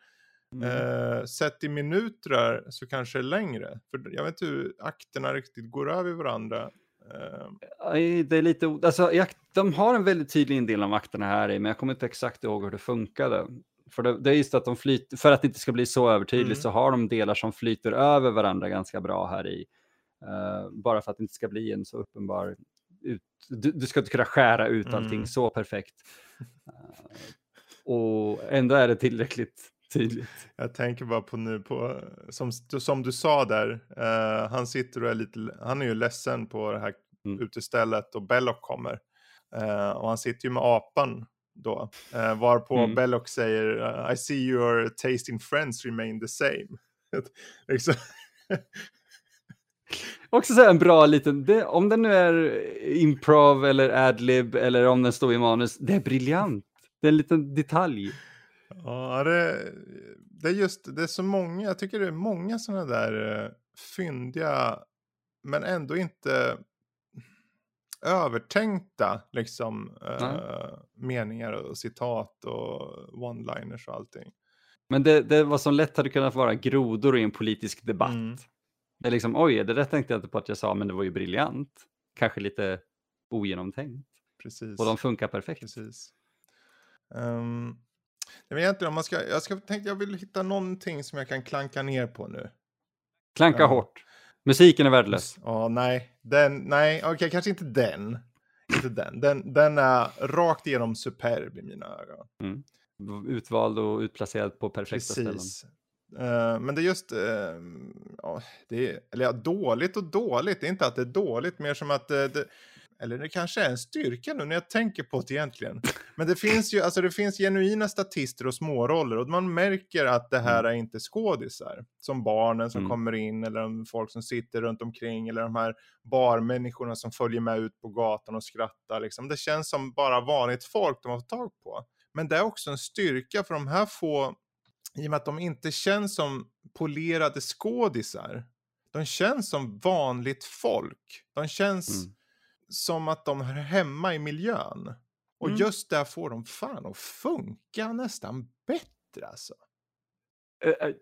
Mm. eh, sett i minuter så kanske det är längre. För jag vet inte hur akterna riktigt går över varandra. Uh, Aj, Det är lite, alltså, jag, de har en väldigt tydlig indelning av akterna här i, men jag kommer inte exakt ihåg hur det funkade. För det, det är just att de flyter, för att det inte ska bli så övertydligt Mm. så har de delar som flyter över varandra ganska bra här i. Eh, bara för att det inte ska bli en så uppenbar, ut, du, du ska inte kunna skära ut allting Mm. så perfekt. Eh, och ändå är det tillräckligt tydligt. Jag tänker bara på nu på, som, som du sa där, eh, han sitter och är lite, han är ju ledsen på det här Mm. utestället och Belloc kommer. Eh, och han sitter ju med apan då, eh, varpå Mm. Belloc säger I see your taste in friends remain the same. (laughs) liksom. Också så här en bra liten, det, om den nu är improv eller adlib eller om den står i manus, det är briljant. Det är en liten detalj. Ja, det, det är just, det är så många, jag tycker det är många sådana där eh, fyndiga, men ändå inte övertänkta liksom eh, meningar och citat och one-liners och allting. Men det, det var som lätt hade kunnat vara grodor i en politisk debatt. Mm. Det är liksom, oj, det där tänkte jag inte på att jag sa, men det var ju briljant. Kanske lite ogenomtänkt. Precis. Och de funkar perfekt. Precis. Um, jag vet egentligen om man ska, jag ska tänkte jag vill hitta någonting som jag kan klanka ner på nu. Klanka Ja. hårt. Musiken är värdelös. Ja, nej, den, nej, okej, kanske inte den. Inte den. den. Den är rakt igenom superb i mina ögon. Utvald och utplacerad på perfekta ställen. Precis. Eh, men det är just, eh, ja, det är, eller ja, dåligt och dåligt. Det är inte att det är dåligt, mer som att det, det eller det kanske är en styrka nu när jag tänker på det egentligen. Men det finns ju, alltså det finns genuina statister och småroller och man märker att det här är inte skådisar. Som barnen som Mm. kommer in eller de folk som sitter runt omkring eller de här barmänniskorna som följer med ut på gatan och skrattar. Liksom. Det känns som bara vanligt folk de har fått tag på. Men det är också en styrka för de här få, i och med att de inte känns som polerade skådisar. De känns som vanligt folk. De känns Mm. Som att de hör hemma i miljön. Och Mm. just där får de fan att funka nästan bättre alltså.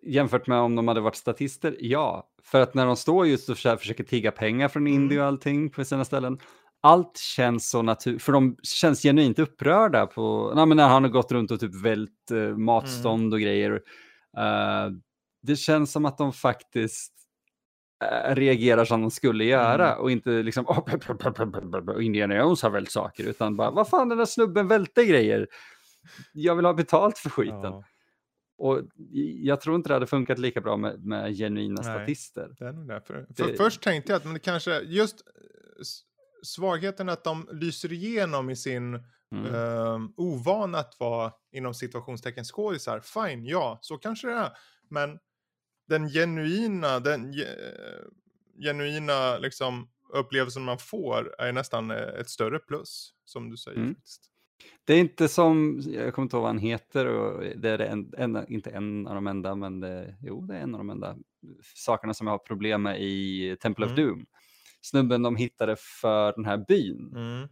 Jämfört med om de hade varit statister, ja. För att när de står just och försöker tigga pengar från Mm. Indien och allting på sina ställen, allt känns så naturligt, för de känns genuint upprörda på, nej, men när han har gått runt och typ vält eh, matstånd och grejer. Eh, det känns som att de faktiskt reagerar som de skulle göra och inte liksom oh, Indiana Jones har vält saker utan bara vad fan den där snubben välte grejer. Jag vill ha betalt för skiten. Ja, Och jag tror inte det hade funkat lika bra med, med genuina Nej. statister. det är nog därför. Det- För först tänkte jag att men det kanske, just eh, svagheten att de lyser igenom i sin Mm. um, ovana att vara inom situationstecken skådisar. Fine, ja, så kanske det är. Men den genuina, den ge, genuina liksom, upplevelsen man får är nästan eh, ett större plus, som du säger. Mm. Det är inte som, jag kommer inte ihåg vad han heter, och det är det en, en, inte en av de enda, men det, jo, det är en av de enda sakerna som jag har problem med i Temple of Mm. Doom. Snubben de hittade för den här byn, Mm,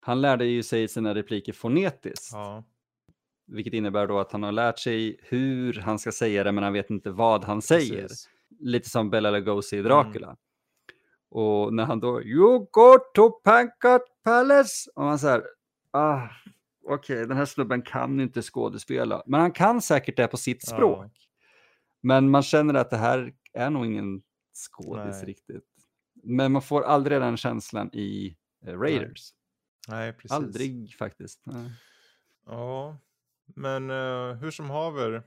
han lärde ju sig sina repliker fonetiskt, ja, vilket innebär då att han har lärt sig hur han ska säga det, men han vet inte vad han säger. precis. lite som Bela Lugosi i Mm. Dracula. Och när han då, you go to Pankot Palace, och man så här, ah, okej, den här snubben kan inte skådespela, men han kan säkert det på sitt Ja. språk. Men man känner att det här är nog ingen skådis Nej. riktigt. Men man får aldrig den känslan i eh, Raiders. Nej, precis. Aldrig faktiskt. Nej. Ja, men eh, hur som haver.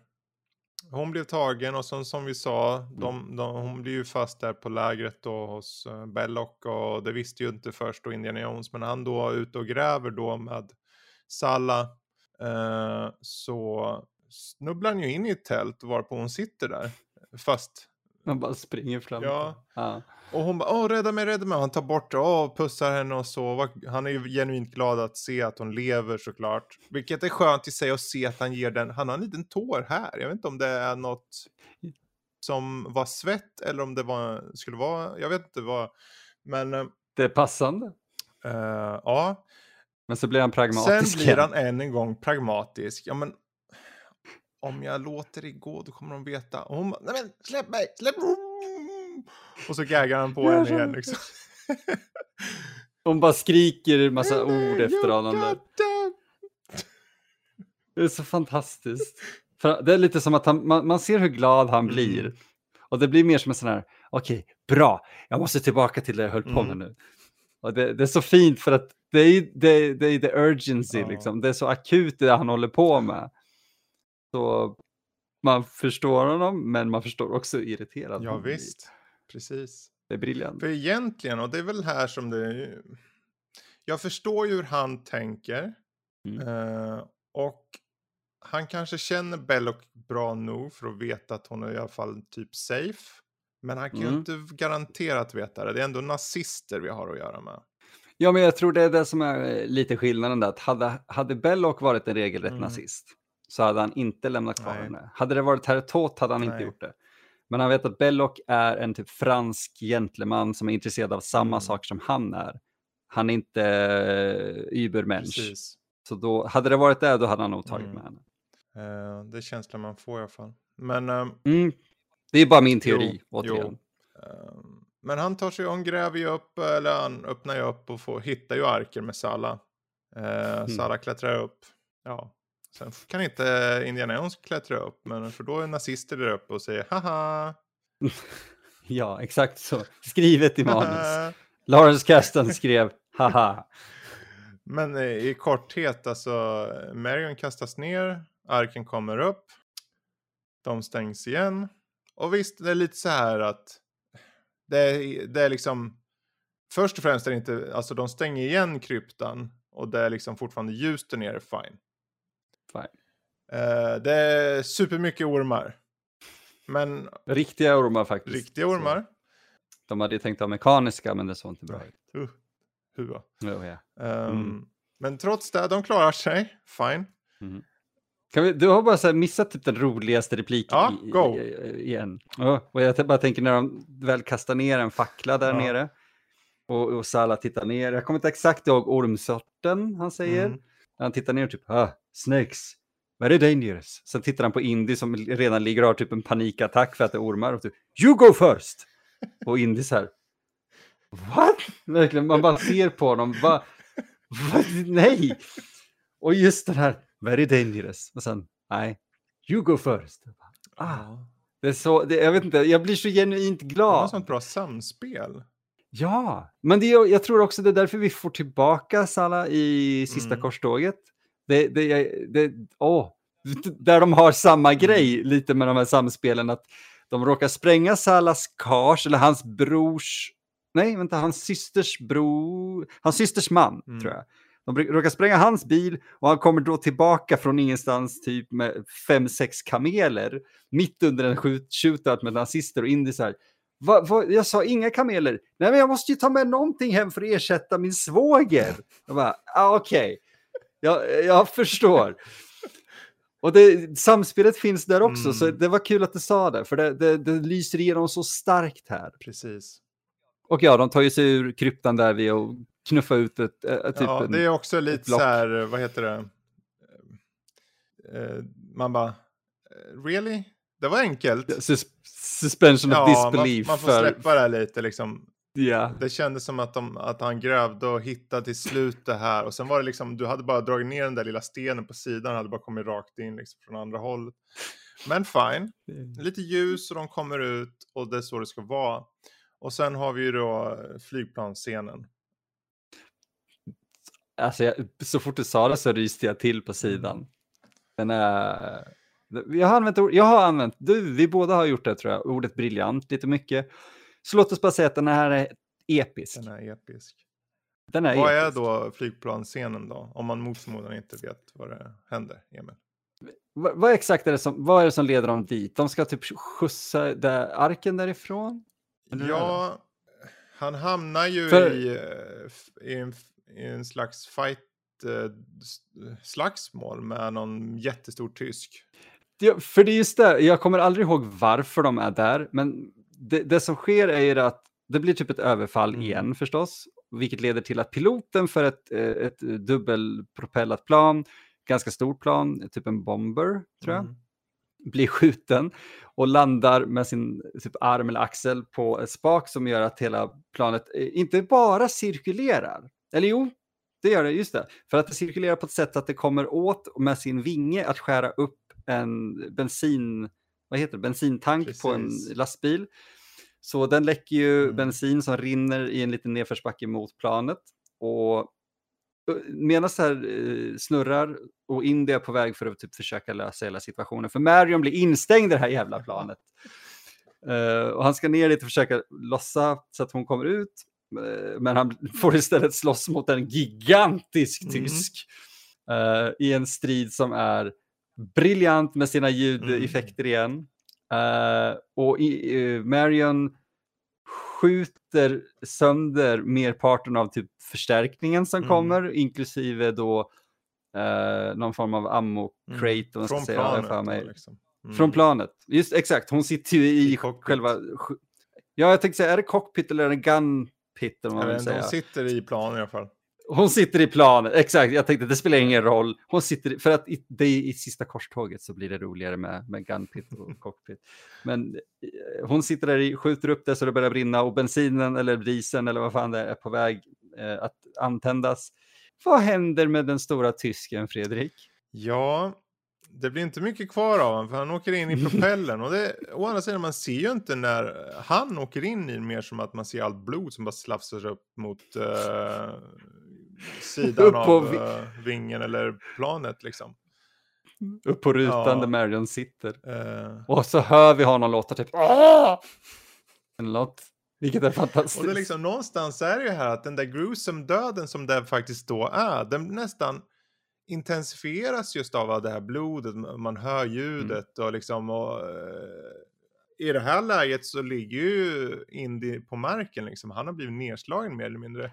Hon blev tagen och som, som vi sa, Mm. de, de, hon blev ju fast där på lägret då hos uh, Belloc och det visste ju inte först då Indiana Jones, men han då är ute och gräver då med Salla eh, så snubblar han ju in i ett tält varpå hon sitter där fast. Man bara springer fram. Ja. Ja. Och hon bara, åh rädda mig, rädda mig. Han tar bort det, åh pussar henne och så. Han är ju genuint glad att se att hon lever såklart. Vilket är skönt i sig att se att han ger den, han har en liten tår här. Jag vet inte om det är något som var svett eller om det var, skulle vara, jag vet inte vad. Men eh, Det är passande. eh, ja, Men så blir han pragmatisk. sen blir han än en gång pragmatisk. Ja men, om jag låter det gå då kommer de veta. Och hon bara, nej men släpp mig, släpp! Och så gaggar han på henne igen liksom. (laughs) Hon bara skriker massa ord efter them. Det är så fantastiskt. För det är lite som att han, man, man ser hur glad han blir. Och det blir mer som en sån här, okej, bra, jag måste tillbaka till det jag höll på med Mm. nu. Och det, det är så fint för att det är det, det, är the urgency, Ja. liksom. det är så akut det han håller på med. Så man förstår honom, men man förstår också irriterad Ja han blir. Precis. Det är briljant. För egentligen, och det är väl här som det... Jag förstår ju hur han tänker. Mm. Eh, och han kanske känner Belloc bra nog för att veta att hon är i alla fall typ safe. Men han kan ju Mm. inte garanterat veta det. Det är ändå nazister vi har att göra med. Ja, men jag tror det är det som är eh, lite skillnaden där. Att hade, hade Belloc varit en regelrätt Mm. nazist så hade han inte lämnat kvar Nej. henne. Hade det varit Herr Tot hade han inte Nej. gjort det. Men han vet att Belloc är en typ fransk gentleman som är intresserad av samma Mm. saker som han är. Han är inte uh, übermensch. Precis. Så då, hade det varit det, då hade han nog tagit Mm. med henne. Eh, det är känslan man får i alla fall. Men, ehm, Mm. Det är bara min teori, Jo, återigen. ehm, men han tar sig, hon gräver ju upp, eller han öppnar ju upp och får, hittar ju arker med Sala. Uh, Mm. Sala klättrar upp. Ja. Sen kan inte Indiana Jones klättra upp, men för då är nazister där uppe och säger haha. (laughs) Ja, exakt så. Skrivet i (laughs) manus. Lawrence Kasdan skrev haha. (laughs) Men eh, i korthet, alltså Marion kastas ner, arken kommer upp, de stängs igen. Och visst, det är lite så här att det är, det är liksom, först och främst är det inte, alltså de stänger igen kryptan och det är liksom fortfarande ljus där nere, fine. Eh, det är supermycket ormar. Men Riktiga ormar faktiskt. riktiga ormar, Så, de hade ju tänkt ha mekaniska, men det såg inte bra ut. uh, hua. Jo, ja. Ehm, Mm. Men trots det, de klarar sig, fine. Kan vi, du har bara missat typ den roligaste repliken Ja, i, go. i, i, igen. Ja, och jag bara tänker när de väl kastar ner en fackla där Ja. nere. Och, och Sala tittar ner. Jag kommer inte exakt ihåg ormsorten han säger. Mm. Han tittar ner och typ, ah, snakes, very dangerous. Sen tittar han på Indy som redan ligger och har typ en panikattack för att det är ormar. Och typ, you go first! Och Indy så här, what? Verkligen, man bara ser på honom, vad? nej! Och just den här, very dangerous. Och sen, nej, you go first. Ah, det är så, det, jag vet inte, jag blir så genuint De har glad. sånt bra samspel. Ja, men det, jag tror också det är därför vi får tillbaka Salla i sista Mm. korståget. Det, det, det, åh, där de har samma Mm. grej lite med de här samspelen. Att de råkar spränga Salas kars, eller hans brors, nej vänta, hans systers bror, hans systers man Mm. tror jag. De råkar spränga hans bil och han kommer då tillbaka från ingenstans typ med fem, sex kameler mitt under en shoot- shootout med nazister och indisar. Va, va, jag sa inga kameler. Nej, men jag måste ju ta med någonting hem för att ersätta min svåger. Jag bara, ah, okej. Jag, jag förstår. Och det, samspelet finns där också, så Mm. det var kul att du sa det, för det, det, det lyser igenom så starkt här. Precis. Och ja, de tar ju sig ur kryptan där vid att knuffa ut ett, äh, typ ja, en... det är också lite block. så här, vad heter det? Eh, man bara, really? Det var enkelt. sus suspension of Ja, man, disbelief. man får för, släppa det här lite liksom. Ja, Det kändes som att, de, att han grävde och hittade till slut det här. Och sen var det liksom, du hade bara dragit ner den där lilla stenen på sidan och hade bara kommit rakt in liksom från andra hållet. Men fine, lite ljus och de kommer ut och det är så det ska vara. Och sen har vi ju då flygplansscenen. Alltså, jag, så fort du sa det så ryste jag till på sidan. Den är... Jag har använt, jag har använt, du, vi båda har gjort det tror jag, ordet briljant lite mycket. Så låt oss bara säga att den här är episk. Den är episk. Den är Vad är episk. då flygplansscenen då? Om man mot förmodan inte vet vad det händer, Emil. Va- vad exakt är det som, vad är det som leder dem dit? De ska typ skjutsa där, arken därifrån? Eller är Ja, han hamnar ju För- i, eh, i, en, i en slags fight, eh, slagsmål med någon jättestor tysk. Ja, för det är just det, jag kommer aldrig ihåg varför de är där, men det, det som sker är ju att det blir typ ett överfall Mm. igen förstås, vilket leder till att piloten för ett, eh, ett dubbelpropellat plan, ganska stort plan, typ en bomber tror jag, Mm. blir skjuten och landar med sin typ, arm eller axel på ett spak som gör att hela planet eh, inte bara cirkulerar. Eller jo, det gör det, just det. För att det cirkulerar på ett sätt att det kommer åt med sin vinge att skära upp en bensin, vad heter det, bensintank Precis. på en lastbil. Så den läcker ju Mm. bensin som rinner i en liten nedförsbacke mot planet. Och medan det här eh, snurrar och Indy är på väg för att typ försöka lösa hela situationen. För Marion blir instängd i det här jävla planet. Eh, och han ska ner dit och försöka lossa så att hon kommer ut. Eh, men han (laughs) får istället slåss mot en gigantisk Mm. tysk. eh, I en strid som är briljant med sina ljudeffekter igen. Eh, och i, eh, Marion skjuter sönder merparten av typ förstärkningen som Mm. kommer, inklusive då eh, någon form av ammo Mm. Från säga, planet. för mig. liksom. Mm. Från planet. Just exakt, hon sitter ju i, I själva... Ja, jag tänkte säga, är det cockpit eller är det gun pit? Om man vill säga. hon sitter i plan i alla fall. Hon sitter i planet, exakt. Jag tänkte det spelar ingen roll. Hon sitter, för att i, det är i sista korståget så blir det roligare med, med gunpit och (laughs) cockpit. Men eh, hon sitter där i, skjuter upp det så det börjar brinna och bensinen eller dieseln eller vad fan det är, är på väg eh, att antändas. Vad händer med den stora tysken, Fredrik? Ja, det blir inte mycket kvar av honom för han åker in i (laughs) propellen. Och det, å andra sidan, man ser ju inte när han åker in i mer som att man ser allt blod som bara slafsar upp mot eh, sidan av eh, vingen eller planet liksom. Upp på rutan Ja. där Marion sitter. Eh, Och så hör vi honom låta typ en låt, vilket är fantastiskt. och det är liksom någonstans är det ju här att den där gruesome döden som det faktiskt då är, den nästan intensifieras just av det här blodet, man hör ljudet och liksom och, eh, i det här läget så ligger ju Indy på marken liksom, han har blivit nedslagen mer eller mindre.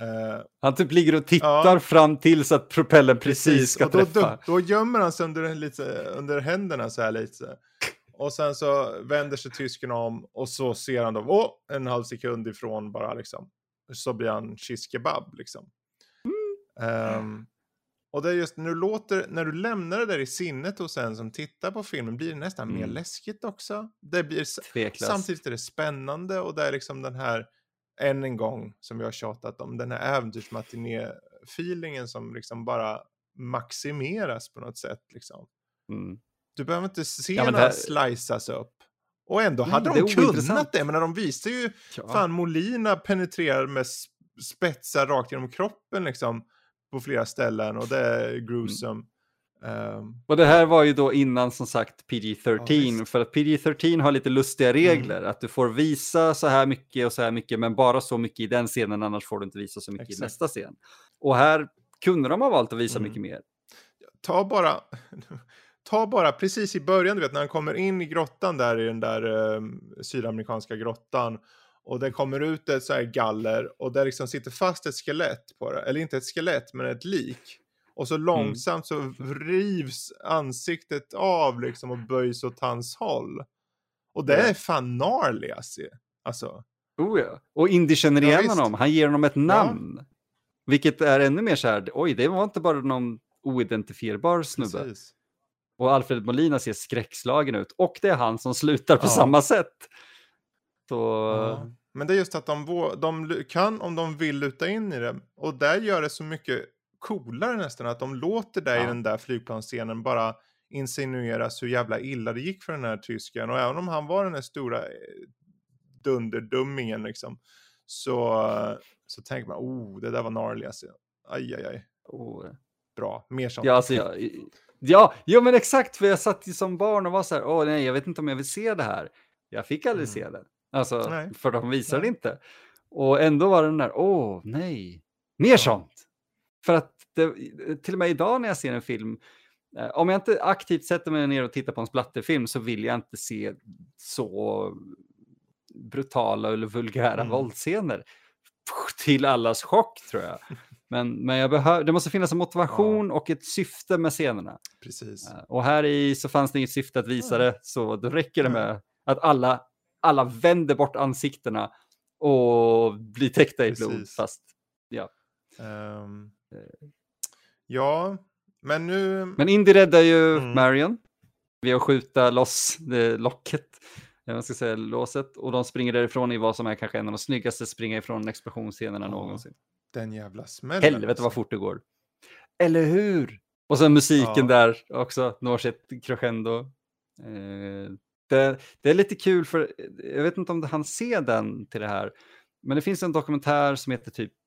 Eh, Han typ ligger och tittar Ja. fram till så att propellen precis, ska och då, träffa. då, då gömmer han sig under, lite, under händerna så här lite. Och sen så vänder sig tysken om och så ser han dem, åh, en halv sekund ifrån bara liksom. Så blir han shish kebab liksom. Ehm, och det är just när du låter, när du lämnar det där i sinnet hos en som tittar på filmen blir det nästan mer Mm. läskigt också. Det blir, Tveklöst. samtidigt är det spännande och det är liksom den här, än en gång, som vi har tjatat om, den här äventyrsmatiné-feelingen som liksom bara maximeras på något sätt liksom. Mm. Du behöver inte se Ja, några det- sliceas upp. Och ändå Nej, hade det de är kunnat det, men när de visar ju Ja. Fan, Molina penetrerar med spetsar rakt genom kroppen liksom på flera ställen och det är gruesome. Ehm, Och det här var ju då innan som sagt PG-13, Ja, för att PG-13 har lite lustiga regler, att du får visa så här mycket och så här mycket, men bara så mycket i den scenen, annars får du inte visa så mycket i Exakt. nästa scen. Och här kunde de ha valt att visa Mm. mycket mer. ta bara, (laughs) ta bara precis i början, du vet när han kommer in i grottan där i den där eh, sydamerikanska grottan och det kommer ut ett så här galler och där liksom sitter fast ett skelett på det, eller inte ett skelett men ett lik. Och så långsamt så rivs ansiktet av liksom och böjs åt hans håll. Och det Ja. är fan gnarly alltså. Oh ja. Och Indy känner Ja, igen visst. honom, han ger honom ett namn. Vilket är ännu mer så här, oj, det var inte bara någon oidentifierbar snubbe. Precis. Och Alfred Molina ser skräckslagen ut. Och det är han som slutar på Ja. samma sätt. Så... Ja. Men det är just att de, de kan, om de vill, luta in i det. Och där gör det så mycket coolare nästan, att de låter dig i Ja. den där flygplansscenen bara insinueras hur jävla illa det gick för den här tysken. Och även om han var den här stora eh, dunderdummingen liksom, så, så tänker man, oh, det där var gnarly alltså. Aj, aj, aj. Oh. Bra, mer sånt. Ja, alltså, jag, ja, ja, men exakt, för jag satt ju som barn och var så här, åh nej, jag vet inte om jag vill se det här. Jag fick aldrig Mm. se det. Alltså, Nej. för de visade Nej. inte. Och ändå var den där, åh nej, mer sånt. För att det, till och med idag när jag ser en film, eh, om jag inte aktivt sätter mig ner och tittar på en splatterfilm så vill jag inte se så brutala eller vulgära Mm. våldsscener. Till allas chock tror jag. Men, men jag behöver, det måste finnas en motivation och ett syfte med scenerna. Precis. Eh, Och här i så fanns det inget syfte att visa Nej. det, så då räcker det Nej. med att alla, alla vänder bort ansiktena och blir täckta i blod. Precis. Fast, Ehm, Eh. Ja, men nu... men Indy räddar ju Mm. Marion vid att skjuta loss det locket, man ska säga låset, och de springer därifrån i vad som är kanske en av de snyggaste springa ifrån explosionsscenerna Ja. någonsin. Den jävla smällen. Helvete alltså. vad fort det går. Eller hur? Och sen musiken Ja. där också, når sitt crescendo. Eh, det, det är lite kul för, jag vet inte om han ser den till det här, men det finns en dokumentär som heter typ, eh,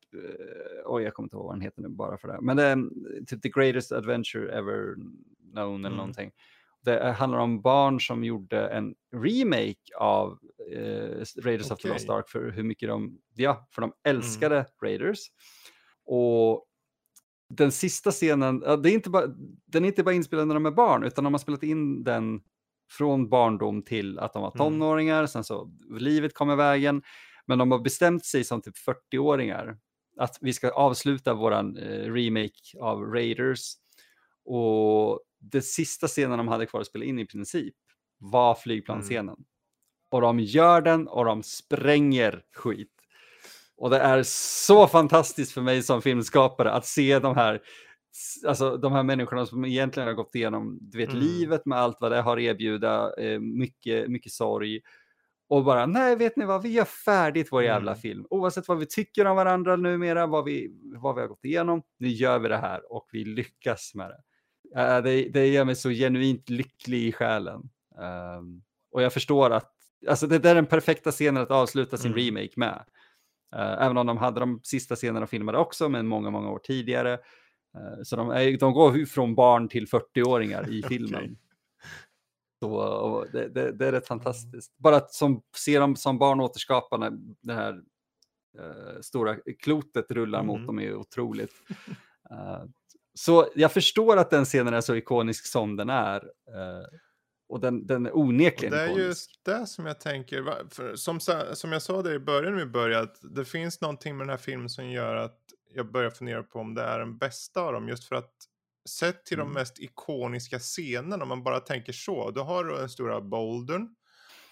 oj jag kommer inte ihåg vad den heter nu bara för det, men det är mm, typ The Greatest Adventure Ever Known eller Mm. någonting. Det handlar om barn som gjorde en remake av eh, Raiders of the Lost. Ark för hur mycket de, ja, för de älskade Raiders. Och den sista scenen, det är inte bara, den är inte bara inspelad när de är barn, utan de har spelat in den från barndom till att de var Mm. tonåringar, sen så livet kom i vägen, men de har bestämt sig som typ 40-åringar att vi ska avsluta våran eh, remake av Raiders. Och det sista scenen de hade kvar att spela in i princip var flygplansscenen. Och de gör den och de spränger skit. Och det är så fantastiskt för mig som filmskapare att se de här, alltså de här människorna som egentligen har gått igenom du vet, Mm. livet med allt vad det har erbjuda, eh, mycket, mycket sorg. Och bara, nej vet ni vad, vi gör färdigt vår jävla Mm. film. Oavsett vad vi tycker om varandra numera, vad vi, vad vi har gått igenom, nu gör vi det här och vi lyckas med det. Eh, det, det gör mig så genuint lycklig i själen. Ehm, och jag förstår att, alltså det där är den perfekta scenen att avsluta sin Mm. remake med. Eh, även om de hade de sista scenerna filmade också, men många, många år tidigare. Eh, så de, är, de går från barn till 40-åringar i (laughs) filmen. Okej. Så, det, det, det är rätt fantastiskt. Bara att som, se dem som barn återskapa när det här eh, stora klotet rullar mot Mm. dem är otroligt. (laughs) Eh, så jag förstår att den scenen är så ikonisk som den är. eh, och den, den är Och onekligen det är ikonisk. just det som jag tänker, för, som, som jag sa där i början vi började, att det finns någonting med den här filmen som gör att jag börjar fundera på om det är den bästa av dem, just för att sett till Mm. de mest ikoniska scenerna, om man bara tänker så, då har du den stora bouldern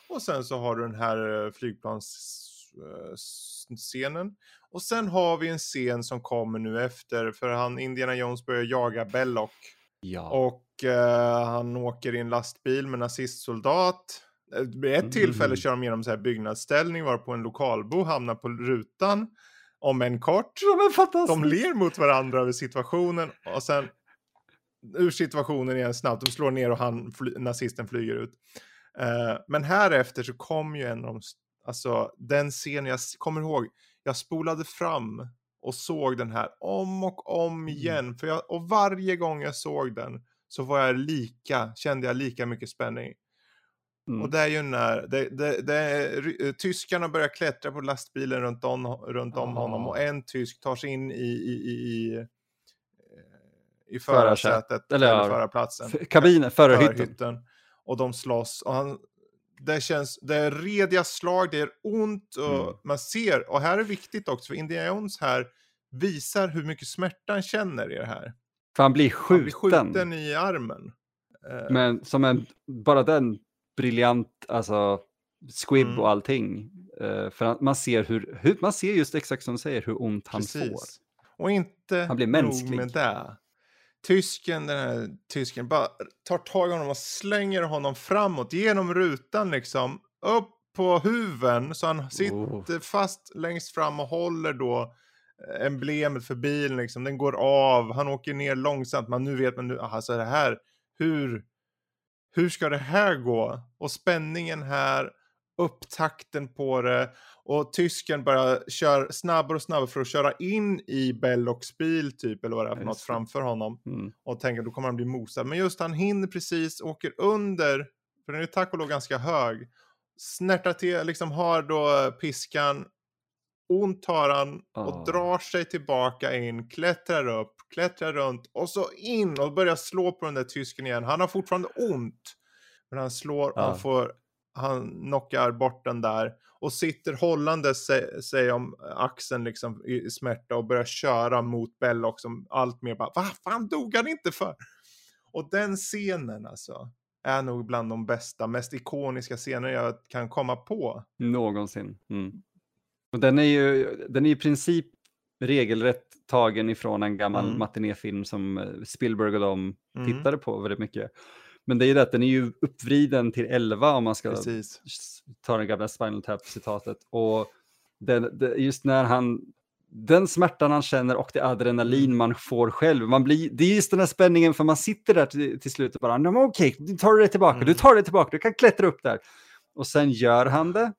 och sen så har du den här eh, flygplansscenen och sen har vi en scen som kommer nu efter, för han Indiana Jones börjar jaga Belloc Ja. och eh, han åker i en lastbil med nazistsoldat. Eh, Vid ett tillfälle Mhm. kör de genom så här byggnadsställning varpå en lokalbo hamnar på rutan. Om en kort. De ler mot varandra över situationen och sen ur situationen igen snabbt. De slår ner och han, fly, nazisten flyger ut. Eh, men här efter så kom ju en av de, alltså den scenen jag kommer ihåg. Jag spolade fram och såg den här om och om Mm. igen. För jag, och varje gång jag såg den så var jag lika, kände jag lika mycket spänning. Mm. Och det är ju när det, det, det är, eh, tyskarna börjar klättra på lastbilen runt om, runt om Ah. honom och en tysk tar sig in i, i, i, i, i Förarsätet, eller eller, förarplatsen. Kabinen, förarhytten. Och de slåss. Och han, det känns, det är rediga slag, det är ont och Mm. man ser, och här är viktigt också, för Indiana Jones här visar hur mycket smärta han känner i det här. För han blir Han blir skjuten. skjuten i armen. Eh, Men som en, bara den briljant, alltså squib Mm. och allting. Eh, för man ser hur, hur, man ser just exakt som du säger hur ont han får. Och inte Han blir nog mänsklig. med det. Tysken, den här tysken, bara tar tag i honom och slänger honom framåt genom rutan liksom. Upp på huven så han sitter fast längst fram och håller då eh, emblemet för bilen liksom. Den går av, han åker ner långsamt. Men nu vet man nu, aha, så det här, hur, hur ska det här gå? Och spänningen här, upptakten på det. Och tysken bara kör snabbare och snabbare för att köra in i Bellocs bil typ, eller vad det är för något framför honom. Mm. Och tänker då kommer han bli mosad. Men just han hinner precis, åker under, för den är tack och lov ganska hög. Snärtar till, liksom har då piskan, ont har han och Ah. drar sig tillbaka in, klättrar upp, klättrar runt och så in och börjar slå på den där tysken igen. Han har fortfarande ont. Men han slår, Ja. han får, han knockar bort den där och sitter hållande sig, sig om axeln liksom i, i smärta och börjar köra mot Belloc som allt mer bara, vad fan dog han inte för? Och den scenen alltså är nog bland de bästa, mest ikoniska scener jag kan komma på. Någonsin. Mm. Och den är ju den är i princip regelrätt tagen ifrån en gammal Mm. matinéfilm som eh, Spielberg och de Mm. tittade på väldigt mycket. Men det är ju det att den är ju uppvriden till 11 om man ska Precis. ta det gamla Spinal Tap-citatet. Och den, det, just när han, den smärtan han känner och det adrenalin man får själv. Man blir, det är just den här spänningen för man sitter där till, till slut och bara, "Nej, men okej, du tar det tillbaka, du Mm. tar det tillbaka, du kan klättra upp där. Och sen gör han det.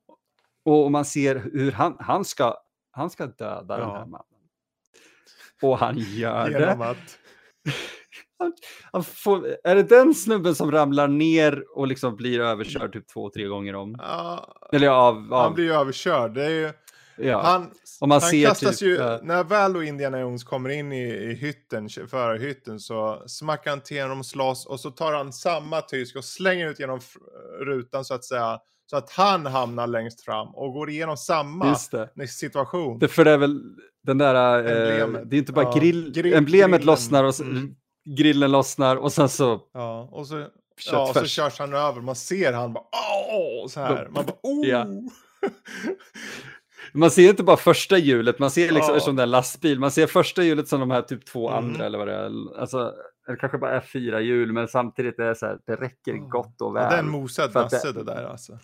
Och man ser hur han, han, ska, han ska döda den Ja. här mannen. Och han gör det. Genom att... (laughs) Han får, är det den snubben som ramlar ner och liksom blir överkörd typ två, tre gånger om? Ja, Eller av, han av blir ju överkörd. Det är ju... ja. Han, Om man han ser kastas typ, ju, ja. när väl då Indiana Jones kommer in i, i hytten, förarhytten, så smackar han till honom och slåss och så tar han samma tysk och slänger ut genom rutan så att säga, så att han hamnar längst fram och går igenom samma det. situation. det. För det är väl den där, eh, det är inte bara Ja, grill, grill- emblemet grillen. lossnar och Mm. Grillen lossnar och sen så Ja, och så, ja, och så körs han över, man ser han bara åh, så här. Man bara oh! Ja. Man ser inte bara första hjulet, man ser liksom Ja. som den lastbil, man ser första hjulet som de här typ två Mm. andra eller vad det är. Alltså, det kanske bara är fyra hjul, men samtidigt är det så här, det räcker Ja. gott och Ja, väl. det är en mosad att det- nasse det där alltså.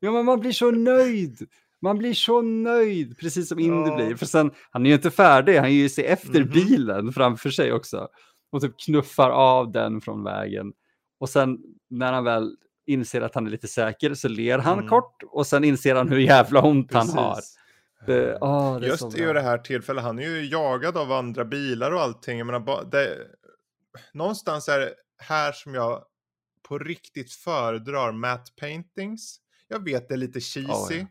Ja, men man blir så nöjd. Man blir så nöjd, precis som Indy Ja. blir. För sen, han är ju inte färdig, han ger ju sig efter Mhm. bilen framför sig också. Och typ knuffar av den från vägen. Och sen när han väl inser att han är lite säker så ler han Mm. kort och sen inser han hur jävla ont han har. Precis. Det, åh, det är Just i det här tillfället, han är ju jagad av andra bilar och allting. Jag menar, det, någonstans är det här som jag på riktigt föredrar matte paintings. Jag vet det är lite cheesy.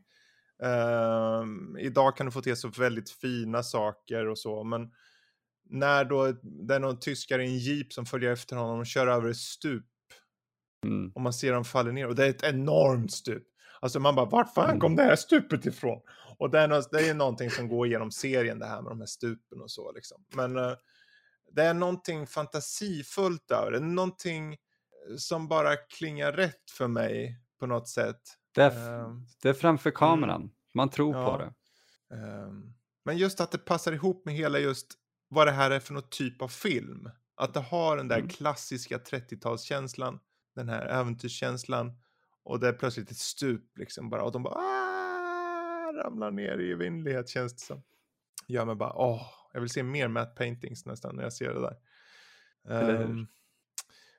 Ehm, idag kan du få till så väldigt fina saker och så, men när då det är någon tyskare i en jeep som följer efter honom och kör över ett stup Mm. och man ser dem falla ner och det är ett enormt stup. Alltså man bara, vart fan Mm. kom det här stupet ifrån? Och det är, nå- det är någonting som går igenom serien det här med de här stupen och så liksom. Men eh, det är någonting fantasifullt över det, någonting som bara klingar rätt för mig på något sätt. Det, är, Ehm, det är framför kameran, man tror på Ja. det. ehm, men just att det passar ihop med hela just vad det här är för något typ av film. Att det har den där Mm. klassiska 30-talskänslan, den här äventyrskänslan. Och det är plötsligt ett stup liksom bara. Och de bara ramlar ner i evinnerlighet känns det som. Gör mig bara åh, jag vill se mer matte paintings nästan när jag ser det där. Eller? Ehm,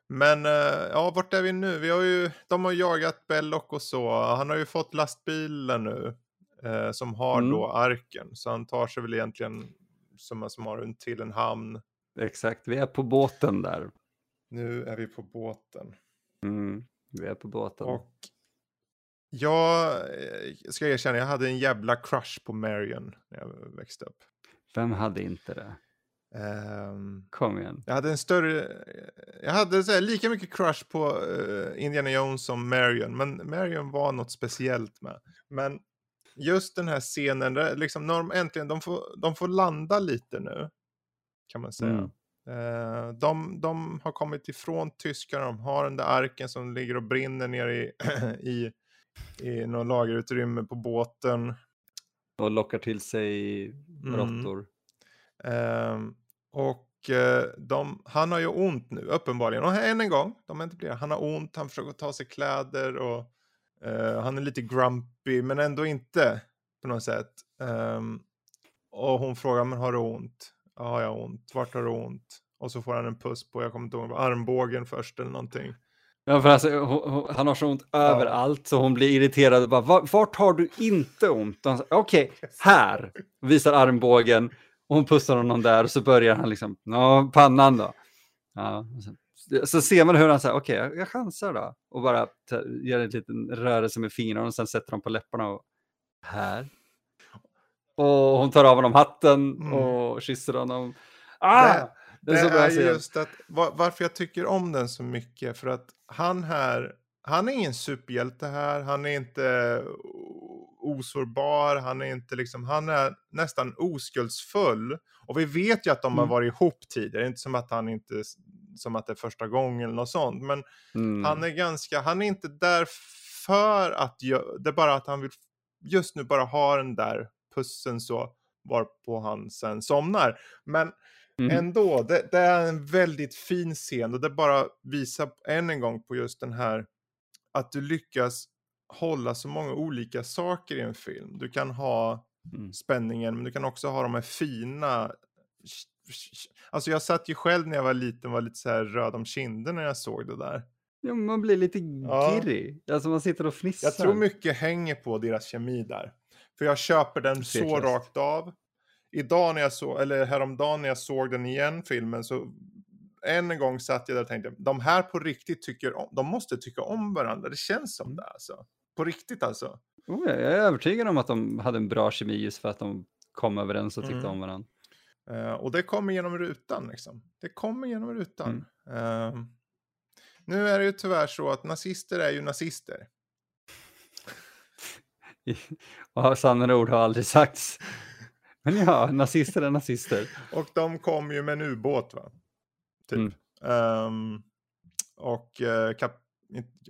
men eh, ja, vart är vi nu? Vi har ju, de har jagat Belloc och så. Han har ju fått lastbilen nu. Eh, som har Mm. då arken. Så han tar sig väl egentligen har en till en hamn. Exakt, vi är på båten där. Nu är vi på båten. Mm. Vi är på båten. Och jag eh, ska erkänna, jag hade en jävla crush på Marion när jag växte upp. Vem hade inte det? Ehm, Kom igen. jag hade en större, jag hade så här, lika mycket crush på eh, Indiana Jones som Marion, men Marion var något speciellt med. Men just den här scenen, där, liksom, när de äntligen, de får, de får landa lite nu, kan man säga. Mm. Eh, de, de har kommit ifrån tyskarna, de har den där arken som ligger och brinner nere i, (clears throat) i, i något lagerutrymme på båten. Och lockar till sig Mm. råttor. Och eh, de, han har ju ont nu, uppenbarligen. Och än en gång, de fler. Han har ont, han försöker ta sig kläder och eh, han är lite grumpy, men ändå inte på något sätt. Ehm, och hon frågar, men har du ont? Ja, jag har ont. Vart har du ont? Och så får han en puss på, jag kommer inte ihåg, armbågen först eller någonting. Ja, för alltså, hon, hon, han har så ont överallt så hon blir irriterad och bara "Va- vart har du inte ont? Okej, här. Visar armbågen och hon pussar honom där och så börjar han liksom, ja, pannan då. Ja, så, så ser man hur han säger, okej, jag, jag chansar då. Och bara gör en liten rörelse med fingrarna och sen sätter de på läpparna och här. Och hon tar av honom hatten Mm. och kysser honom. Ah! Det- Det, Det är är just att va- varför jag tycker om den så mycket. För att han här, han är ingen superhjälte här. Han är inte osårbar. Han är inte liksom, han är nästan oskuldsfull. Och vi vet ju att de har Mm. varit ihop tidigare. Det är inte som att han inte, som att det är första gången eller något sånt. Men Mm. han är ganska, han är inte där för att, det är bara att han vill just nu bara ha den där pussen så, varpå han sen somnar. Men Mm. ändå, det, det är en väldigt fin scen och det bara visar än en gång på just den här att du lyckas hålla så många olika saker i en film. Du kan ha Mm. spänningen, men du kan också ha de här fina... Alltså jag satt ju själv när jag var liten var lite så här röd om kinden när jag såg det där. Ja, man blir lite Ja. girrig. Alltså man sitter och fnissar. Jag tror mycket hänger på deras kemi där. För jag köper den så Tveklöst. rakt av. Idag när jag såg, eller häromdagen när jag såg den igen, filmen, så än en gång satt jag där och tänkte, de här på riktigt tycker om, de måste tycka om varandra. Det känns som Mm. det alltså. På riktigt alltså. Oh, ja, jag är övertygad om att de hade en bra kemi just för att de kom överens och tyckte Mm. om varandra. Eh, och det kommer genom rutan liksom. Det kommer genom rutan. Mm. Eh, nu är det ju tyvärr så att nazister är ju nazister. (laughs) Och sannare ord har aldrig sagts. Men ja, nazister är nazister. (laughs) Och de kom ju med en ubåt va? Typ. Mm. Ehm, och uh, kap,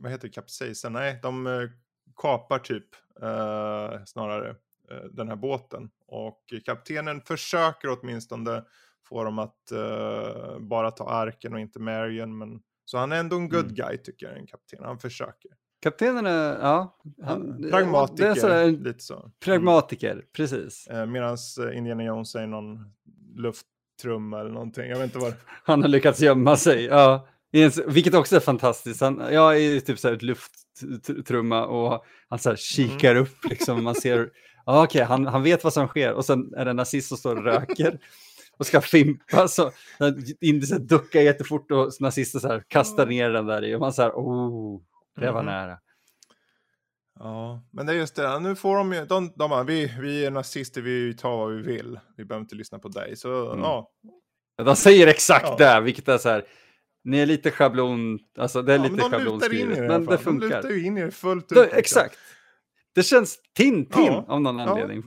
vad heter det, kapsejsar? Nej, de eh, kapar typ eh, snarare eh, den här båten. Och kaptenen försöker åtminstone få dem att eh, bara ta arken och inte Marion. Men, så han är ändå en good Mm. guy tycker jag, en kapten. Han försöker. Kaptenen är, ja. Han, Pragmatiker, Det är lite så. Mm. pragmatiker, precis. Eh, Medan Indiana Jones är någon lufttrumma eller någonting. Jag vet inte vad (laughs) Han har lyckats gömma sig. Ja. Vilket också är fantastiskt. Han, jag är typ så här ett lufttrumma och han så här kikar Mm. upp liksom. Man ser, okej, han, han vet vad som sker. Och sen är det en nazist som står och röker och ska fimpa. Så indisen duckar jättefort och nazisten så här kastar ner den där i. Och man så här, oh, det var Mhm. nära. Ja, men det är just det. Nu får de ju, de, de bara, vi, vi är nazister, vi tar vad vi vill. Vi behöver inte lyssna på dig. Så Mm. ja, De säger exakt Ja. det, vilket är så här, ni är lite schablon, alltså det är ja lite men de det i men det fall. De funkar. lutar ju in i det fullt ut. Det, liksom. exakt. Det känns Tintin Ja, av någon ja. anledning.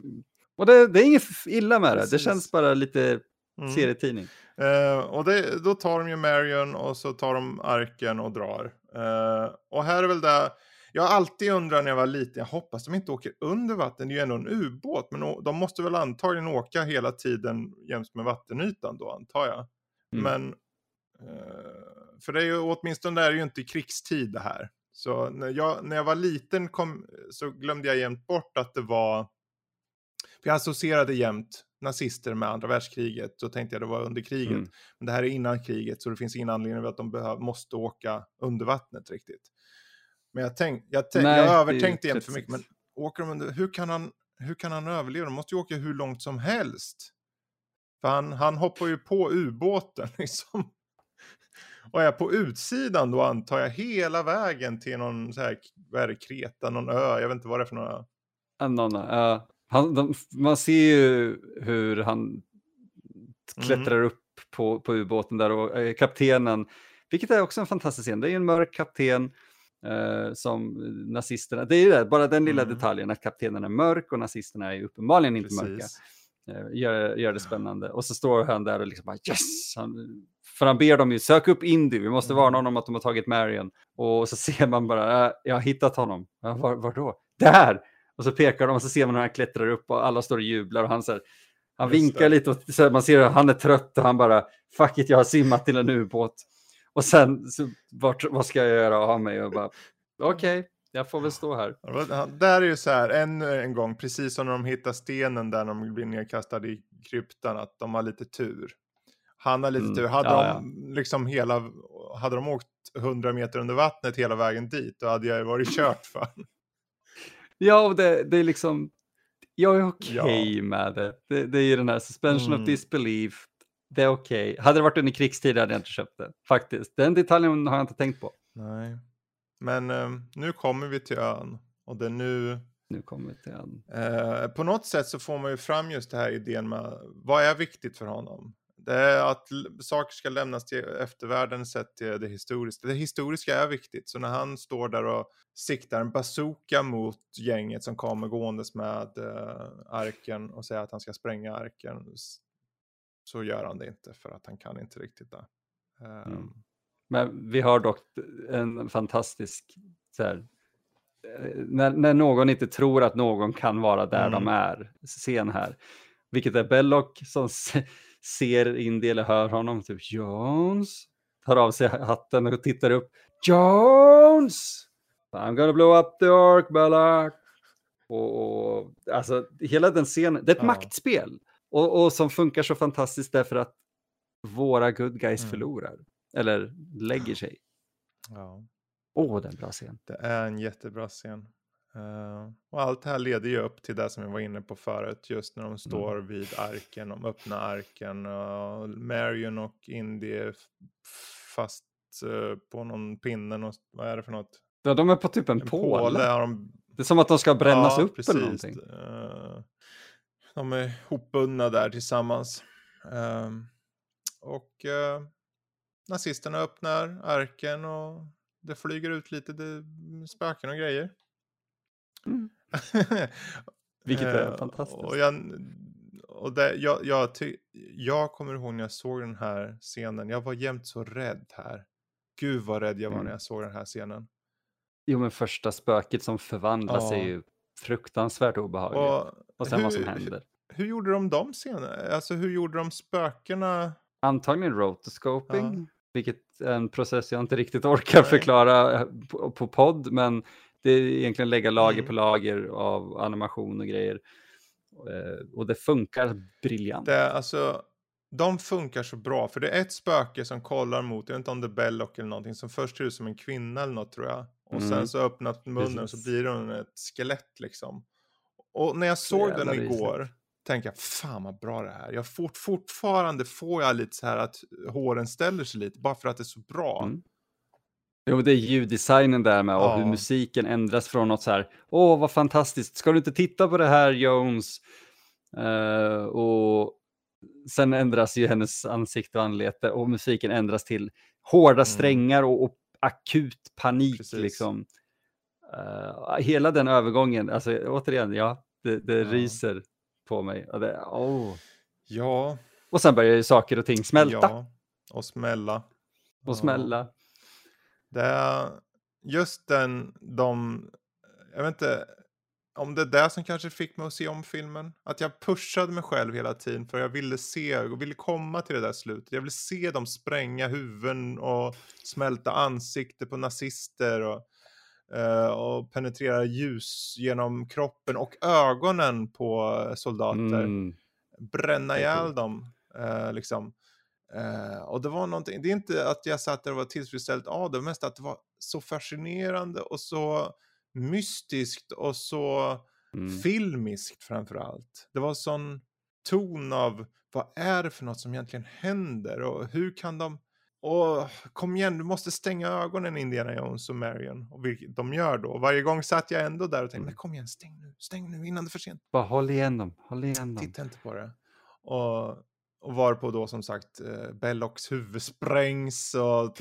Och det, det är inget illa med det, det Precis. känns bara lite Mm. serietidning. Eh, och det, då tar de ju Marion och så tar de arken och drar. Eh, och här är väl det, jag har alltid undrat när jag var liten, jag hoppas de inte åker under vatten, det är ju ändå en ubåt, men de måste väl antagligen åka hela tiden jäms med vattenytan då antar jag. Mm. Men, för det är ju åtminstone är det ju inte krigstid det här. Så när jag, när jag var liten kom, så glömde jag jämt bort att det var, för jag associerade jämt nazister med andra världskriget, så tänkte jag det var under kriget. Mm. Men det här är innan kriget, så det finns ingen anledning att de behöv, måste åka under vattnet riktigt. Men jag, tänk, jag, tänk, Nej, jag är övertänkte jämt för 36. mycket, men åker de under, hur kan han, hur kan han överleva? De måste ju åka hur långt som helst. För han, han hoppar ju på ubåten (laughs) liksom. Och är på utsidan då antar jag hela vägen till någon så här, vad är det, Kreta, någon ö, jag vet inte vad det är för några. Anonna, ja. han, de, man ser ju hur han Mm. klättrar upp på, på ubåten där och eh, kaptenen, vilket är också en fantastisk scen, det är ju en mörk kapten eh, som nazisterna, det är ju det, bara den lilla Mm. detaljen att kaptenen är mörk och nazisterna är ju uppenbarligen inte mörka. Precis. Eh, gör, gör det spännande. Och så står han där och liksom bara yes! Han, för han ber dem ju sök upp Indy, vi måste Mm. varna honom att de har tagit Marion. Och så ser man bara, äh, jag har hittat honom. Ja, var, var då? Där! Och så pekar de och så ser man hur han klättrar upp och alla står och jublar och han så här, han Just vinkar det. lite och så man ser att han är trött och han bara fuck it, jag har simmat till en ubåt. Och sen, så, vart, vad ska jag göra av mig? Och bara okej, jag får väl stå här. Där är ju så här, än en gång, precis som när de hittar stenen där de blir nedkastade i kryptan, att de har lite tur. Han har lite Mm, tur. Hade ja, de liksom hela, hade de åkt 100 meter under vattnet hela vägen dit, då hade jag varit kört för. (laughs) Ja, och det, det är liksom, jag är Ja. okej med det. det. Det är ju den här suspension Mm. of disbelief. Det är okej. Hade det varit under krigstid hade jag inte köpt det. Faktiskt. Den detaljen har jag inte tänkt på. Nej. Men eh, nu kommer vi till ön. Och det är nu, Nu kommer vi till en. eh, på något sätt så får man ju fram just det här idén med, vad är viktigt för honom? Det är att saker ska lämnas till eftervärlden sett till det historiska. Det historiska är viktigt, så när han står där och siktar en bazooka mot gänget som kommer gåendes med eh, arken och säger att han ska spränga arken, så gör han det inte för att han kan inte riktigt det. Ehm, Mm. Men vi har dock en fantastisk, så här, eh, när, när någon inte tror att någon kan vara där de Mm. är, scen här. Vilket är Belloc som, ser Indy eller hör honom, typ Jones, tar av sig hatten och tittar upp. Jones! I'm gonna blow up the ark, Belloc. Och, och, alltså hela den scenen, det är ett Ja. maktspel. Och, och som funkar så fantastiskt därför att våra good guys Mm. förlorar. Eller lägger sig. Ja, Åh, det är en bra scen. det är en jättebra scen. Eh, och allt det här leder ju upp till det som vi var inne på förut, just när de står vid arken, de öppnar arken. och Marion och Indy fast eh, på någon pinne, någon, vad är det för något? Ja, de är på typ en, En påle. påle de Det är som att de ska brännas Ja, upp precis. eller någonting. Eh, de är hopbundna där tillsammans. Ehm, och uh, nazisterna öppnar arken och det flyger ut lite spöken och grejer. Mm. (laughs) Vilket är Eh, fantastiskt. Och, jag, och det, jag, jag, ty, jag kommer ihåg när jag såg den här scenen. Jag var jämt så rädd här. Gud vad rädd jag var Mm. när jag såg den här scenen. Jo, men första spöket som förvandlas Ja. är ju fruktansvärt obehagligt. Och, Och sen vad som hur- händer. Hur gjorde de de scenerna? Alltså hur gjorde de spökena? Antagligen rotoscoping, Ja. vilket är en process jag inte riktigt orkar Nej. förklara eh, på, på podd, men det är egentligen lägga lager Mm. på lager av animation och grejer. Eh, Och det funkar briljant. Det, alltså, de funkar så bra. För det är ett spöke som kollar mot, jag vet inte om det är Belloc eller någonting, som först ser ut som en kvinna eller något tror jag. Och Mm. sen så öppnas munnen och så Precis. blir hon ett skelett liksom. Och när jag såg den igår tänkte jag, fan vad bra det här. Jag fort, fortfarande får jag lite så här att håren ställer sig lite, bara för att det är så bra. Mm. Jo, det är ljuddesignen där med och hur Ja. musiken ändras från något så här, åh vad fantastiskt, ska du inte titta på det här Jones? Eh, och sen ändras ju hennes ansikte och anlete och musiken ändras till hårda Mm. strängar och, och akut panik Precis. liksom. Eh, hela den övergången, alltså återigen, ja, det, det Ja. ryser på mig. Och, det, åh. Ja, och sen börjar ju saker och ting smälta ja. Och smälla. och Ja. smälla. Det är just den, de, jag vet inte, om det är det som kanske fick mig att se om filmen. Att jag pushade mig själv hela tiden för jag ville se och ville komma till det där slutet. Jag ville se dem spränga huvuden och smälta ansikte på nazister och, eh, och penetrera ljus genom kroppen och ögonen på soldater Mm. bränna ihjäl dem. Eh, liksom. Eh, och det var någonting, det är inte att jag satt där och var tillfredsställd av det, var mest att det var så fascinerande och så mystiskt och så Mm. filmiskt framför allt. Det var sån ton av vad är det för något som egentligen händer och hur kan de och kom igen, du måste stänga ögonen Indiana Jones och Marion. Och vilket de gör då. Varje gång satt jag ändå där och tänkte, Mm. men kom igen, stäng nu, stäng nu innan det är för sent. Bara håll igen dem, håll igen dem. Titta inte på det. Och, och varpå då som sagt eh, Bellocs huvud sprängs och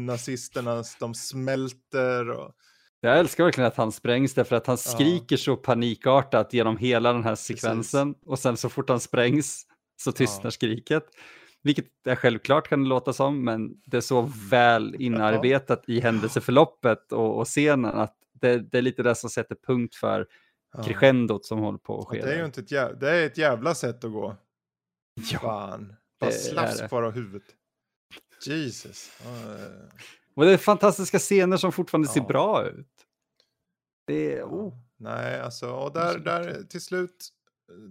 nazisterna de smälter. Och, Jag älskar verkligen att han sprängs därför att han skriker så panikartat genom hela den här sekvensen och sen så fort han sprängs så tystnar Ja. skriket. Vilket är självklart kan det låta som, men det är så väl inarbetat i händelseförloppet och, och scenen att det, det är lite det som sätter punkt för ja. crescendot som håller på att ske. det är ju inte ett jävla, det är ett jävla sätt att gå. Ja, Fan. Bara slafs kvar av huvudet. Jesus. Och det är fantastiska scener som fortfarande ser Ja. bra ut. Det är, oh. Nej, alltså, och där, där till slut,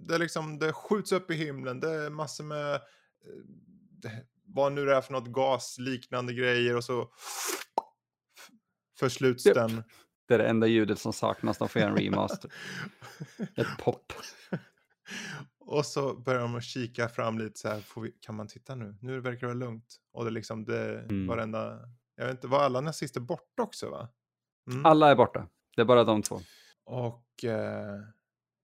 det, är liksom, det skjuts upp i himlen, det är massor med, eh, vad nu det är för något gasliknande grejer och så försluts Japp. den. (laughs) det är det enda ljudet som saknas, de får göra en remaster. (laughs) Ett pop. (laughs) och så börjar de att kika fram lite så här, vi, kan man titta nu? Nu verkar det vara lugnt. Och det liksom det, Mm. varenda, jag vet inte, var alla nazister borta också va? Mm. Alla är borta, det är bara de två. Och eh,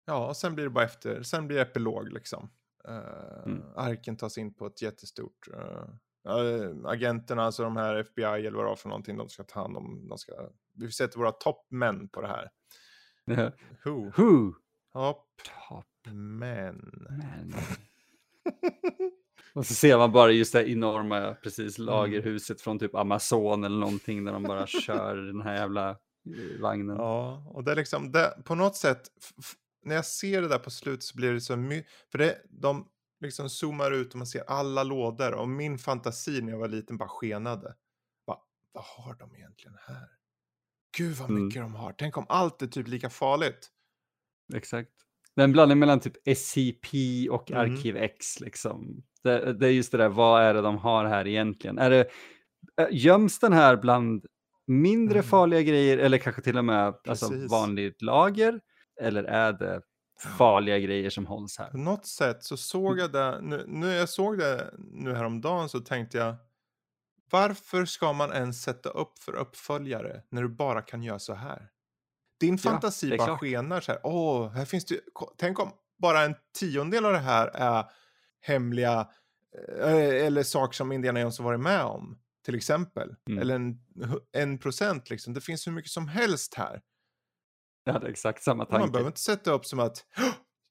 ja, och sen blir det bara efter, sen blir det epilog liksom. Eh, Mm. Arken tas in på ett jättestort, eh, eh, agenterna, alltså de här FBI eller vad det var för någonting, de ska ta hand om, de ska, vi sätter våra toppmän på det här. (laughs) Who? Who? Toppmän. Top man. Och så ser man bara just det enorma precis lagerhuset från typ Amazon eller någonting där de bara kör den här jävla eh, vagnen. Ja, och det är liksom, det, på något sätt, när jag ser det där på slutet så blir det så mycket, för det, de liksom zoomar ut och man ser alla lådor och min fantasi när jag var liten bara skenade. Bara, vad har de egentligen här? Gud vad Mm. mycket de har. Tänk om allt är typ lika farligt. Exakt. Det är en blandning mellan typ SCP och Mm. Arkiv X liksom. Det, det är just det där, vad är det de har här egentligen? Är det, äh, göms den här bland mindre Mm. farliga grejer eller kanske till och med alltså, vanligt lager? Eller är det farliga grejer som hålls här? På något sätt så såg jag det, nu, nu jag såg det nu häromdagen så tänkte jag varför ska man ens sätta upp för uppföljare när du bara kan göra så här? Din fantasi det är bara klart. skenar så här, åh, här finns det, tänk om bara en tiondel av det här är hemliga eh, eller saker som Indiana Jones har varit med om, till exempel. Mm. Eller en, en procent liksom, det finns hur mycket som helst här. Jag hade exakt samma Och Man tanke. behöver inte sätta upp som att "Hå!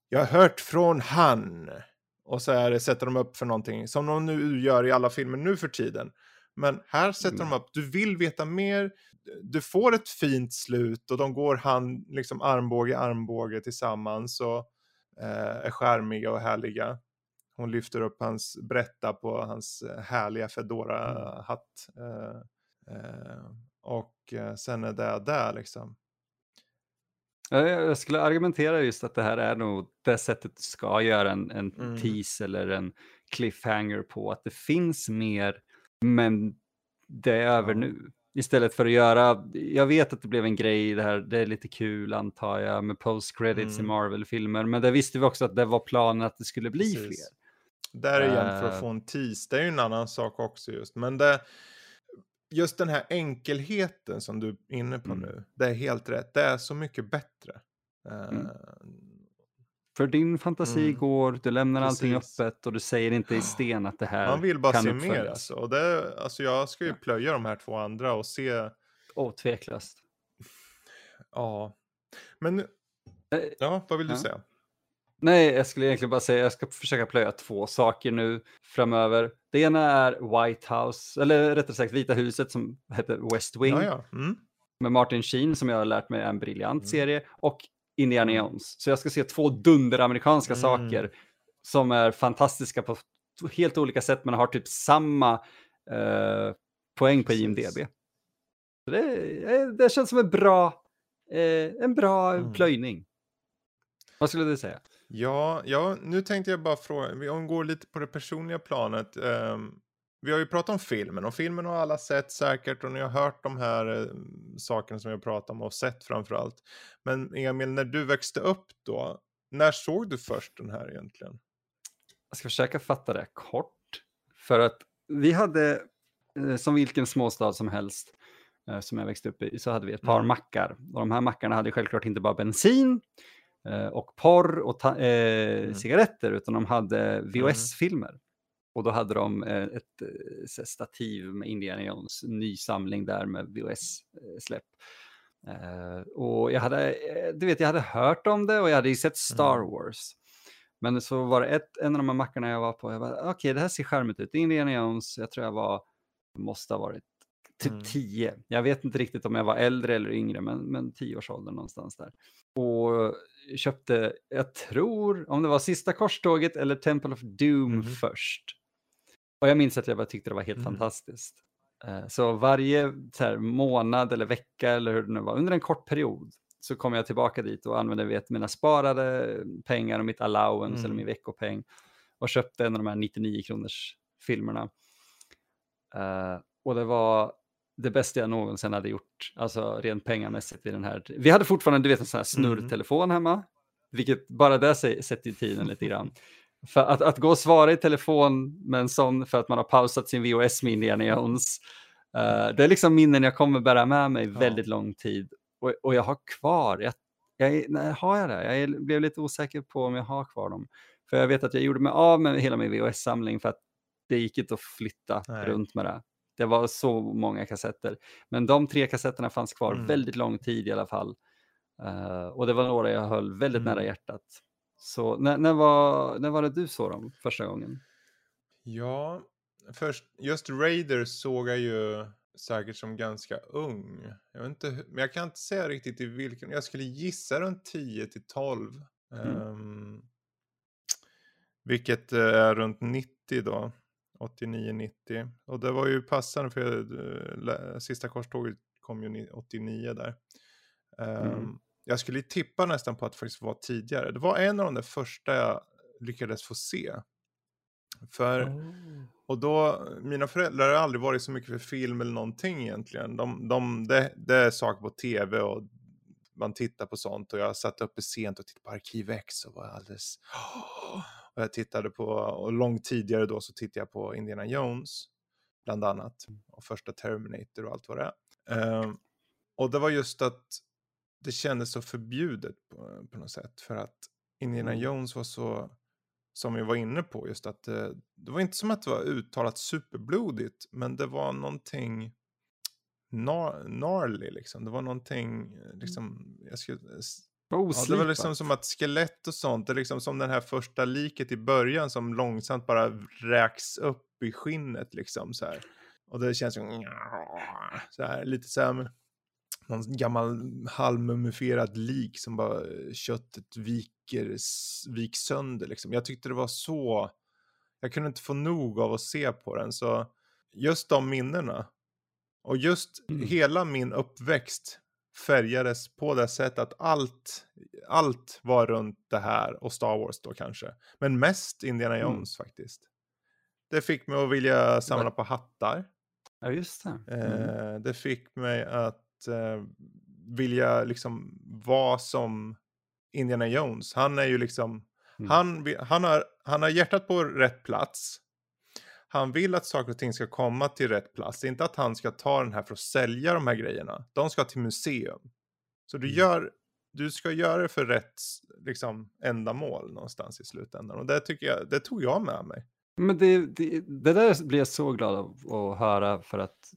jag har hört från han. Och så är det, sätter de upp för någonting som de nu gör i alla filmer nu för tiden. Men här sätter de Nej. upp, du vill veta mer, du får ett fint slut och de går hand, liksom armbåge i armbåge tillsammans och eh, är skärmiga och härliga. Hon lyfter upp hans, berätta på hans eh, härliga Fedora-hatt. Eh, eh, och eh, sen är det där liksom. Ja, Jag skulle argumentera just att det här är nog det sättet du ska göra en, en Mm. tease eller en cliffhanger på. Att det finns mer, men det är över nu. Istället för att göra, jag vet att det blev en grej det här, det är lite kul antar jag med post credits i Mm. Marvel-filmer, men det visste vi också att det var planen att det skulle bli Precis. fler. Där igen för Eh. att få en tease, det är ju en annan sak också just. Men det, just den här enkelheten som du är inne på Mm. nu, det är helt rätt. Det är så mycket bättre. Eh, Mm. För din fantasi Mm. går, du lämnar allting Precis. öppet och du säger inte i sten att det här Man vill bara kan se mer uppföljas. alltså. Och det, alltså. Jag ska ju Ja. plöja de här två andra och se, Åh, tveklöst. ja. Men, Eh, ja, vad vill du ja. säga? Nej, jag skulle egentligen bara säga jag ska försöka plöja två saker nu framöver. Det ena är White House, eller rättare sagt Vita huset som heter West Wing Ja, ja. Mm. med Martin Sheen som jag har lärt mig är en briljant Mm. serie och Indiana Jones. Så jag ska se två dunderamerikanska Mm. saker som är fantastiska på helt olika sätt men har typ samma eh, poäng på Precis. IMDB. Så det, eh, det känns som en bra, eh, en bra Mm. plöjning. Vad skulle du säga? Ja, ja, nu tänkte jag bara fråga, vi om vi går lite på det personliga planet. ehm, vi har ju pratat om filmen och filmen har alla sett säkert och ni har hört de här eh, sakerna som jag pratat om och sett framför allt. Men Emil, när du växte upp då, när såg du först den här egentligen? Jag ska försöka fatta det kort. För att vi hade, eh, som vilken småstad som helst, eh, som jag växte upp i, så hade vi ett par Mm. mackar. Och de här mackarna hade självklart inte bara bensin eh, och porr och eh, Mm. cigaretter, utan de hade VHS-filmer. Och då hade de eh, ett eh, stativ med Indiana Jones, ny samling där med VHS-släpp. Eh, och jag hade, du vet, jag hade hört om det och jag hade ju sett Star Mm. Wars. Men så var det ett, en av de här mackarna jag var på, jag var okej det här ser charmigt ut, Indiana Jones, jag tror jag var, måste ha varit typ Mm. 10. Jag vet inte riktigt om jag var äldre eller yngre, men, men 10-årsåldern någonstans där. Och köpte, jag tror, om det var sista korståget eller Temple of Doom Mhm. först. Och jag minns att jag bara tyckte det var helt Mm. fantastiskt. Eh, Så varje så här, månad eller vecka eller hur det nu var, under en kort period, så kom jag tillbaka dit och använde vet, mina sparade pengar och mitt allowance Mm. eller min veckopeng och köpte en av de här 99 kronors filmerna. Eh, och det var det bästa jag någonsin hade gjort, alltså rent pengamässigt i den här. Vi hade fortfarande, du vet, en sån här snurrtelefon hemma, vilket bara det sä- sätter ju tiden lite grann. För att, att gå och svara i telefon med en sån för att man har pausat sin VHS med Indiana Jones, eh, det är liksom minnen jag kommer bära med mig Ja. väldigt lång tid. Och, och jag har kvar, jag, jag, nej, har jag det? Jag blev lite osäker på om jag har kvar dem. För jag vet att jag gjorde mig av med hela min VHS-samling för att det gick inte att flytta Nej. runt med det. Det var så många kassetter. Men de tre kassetterna fanns kvar Mm. väldigt lång tid i alla fall. Eh, och det var några jag höll väldigt Mm. nära hjärtat. Så när, när, var, när var det du såg dem första gången? Ja, först, just Raiders såg jag ju säkert som ganska ung. Jag vet inte, men jag kan inte säga riktigt i vilken. Jag skulle gissa runt 10 till 12. Mm. Ehm, Vilket eh, är runt 90 då. 89-90. Och det var ju passande för eh, lä- sista korståget kom ju ni- 89 där. Ehm, Mm. Jag skulle tippa nästan på att det faktiskt var tidigare. Det var en av de där första jag lyckades få se. För, och då, mina föräldrar har aldrig varit så mycket för film eller någonting egentligen. De, de, det, det är saker på tv och man tittar på sånt och jag satt uppe sent och tittade på Arkiv X och var alldeles... Och jag tittade på, och långt tidigare då så tittade jag på Indiana Jones, bland annat. Och första Terminator och allt vad det är. Ehm, och det var just att det kändes så förbjudet på, på något sätt. För att Indiana Mm. Jones var så, som vi var inne på, just att det, det var inte som att det var uttalat superblodigt, men det var någonting nar, gnarly liksom. Det var någonting, eh, liksom, jag skulle, Vad Ja, det var liksom som att skelett och sånt, det är liksom som den här första liket i början som långsamt bara räks upp i skinnet liksom så här. Och det känns som så här, lite så här någon gammal halvmumifierad lik som bara köttet viker, viks sönder liksom. Jag tyckte det var så, jag kunde inte få nog av att se på den så just de minnena och just Mm. hela min uppväxt färgades på det sättet att allt, allt var runt det här och Star Wars då kanske. Men mest Indiana Mm. Jones faktiskt. Det fick mig att vilja samla på hattar. Ja, just det. Mm. Eh, det fick mig att eh, vilja liksom vara som Indiana Jones. Han är ju liksom, Mm. han, han, har, han har hjärtat på rätt plats. Han vill att saker och ting ska komma till rätt plats. Inte att han ska ta den här för att sälja de här grejerna. De ska till museum. Så du, Mm. gör, du ska göra det för rätt liksom, ändamål någonstans i slutändan. Och det, tycker jag, det tog jag med mig. Men det, det, det där blir jag så glad av att höra för att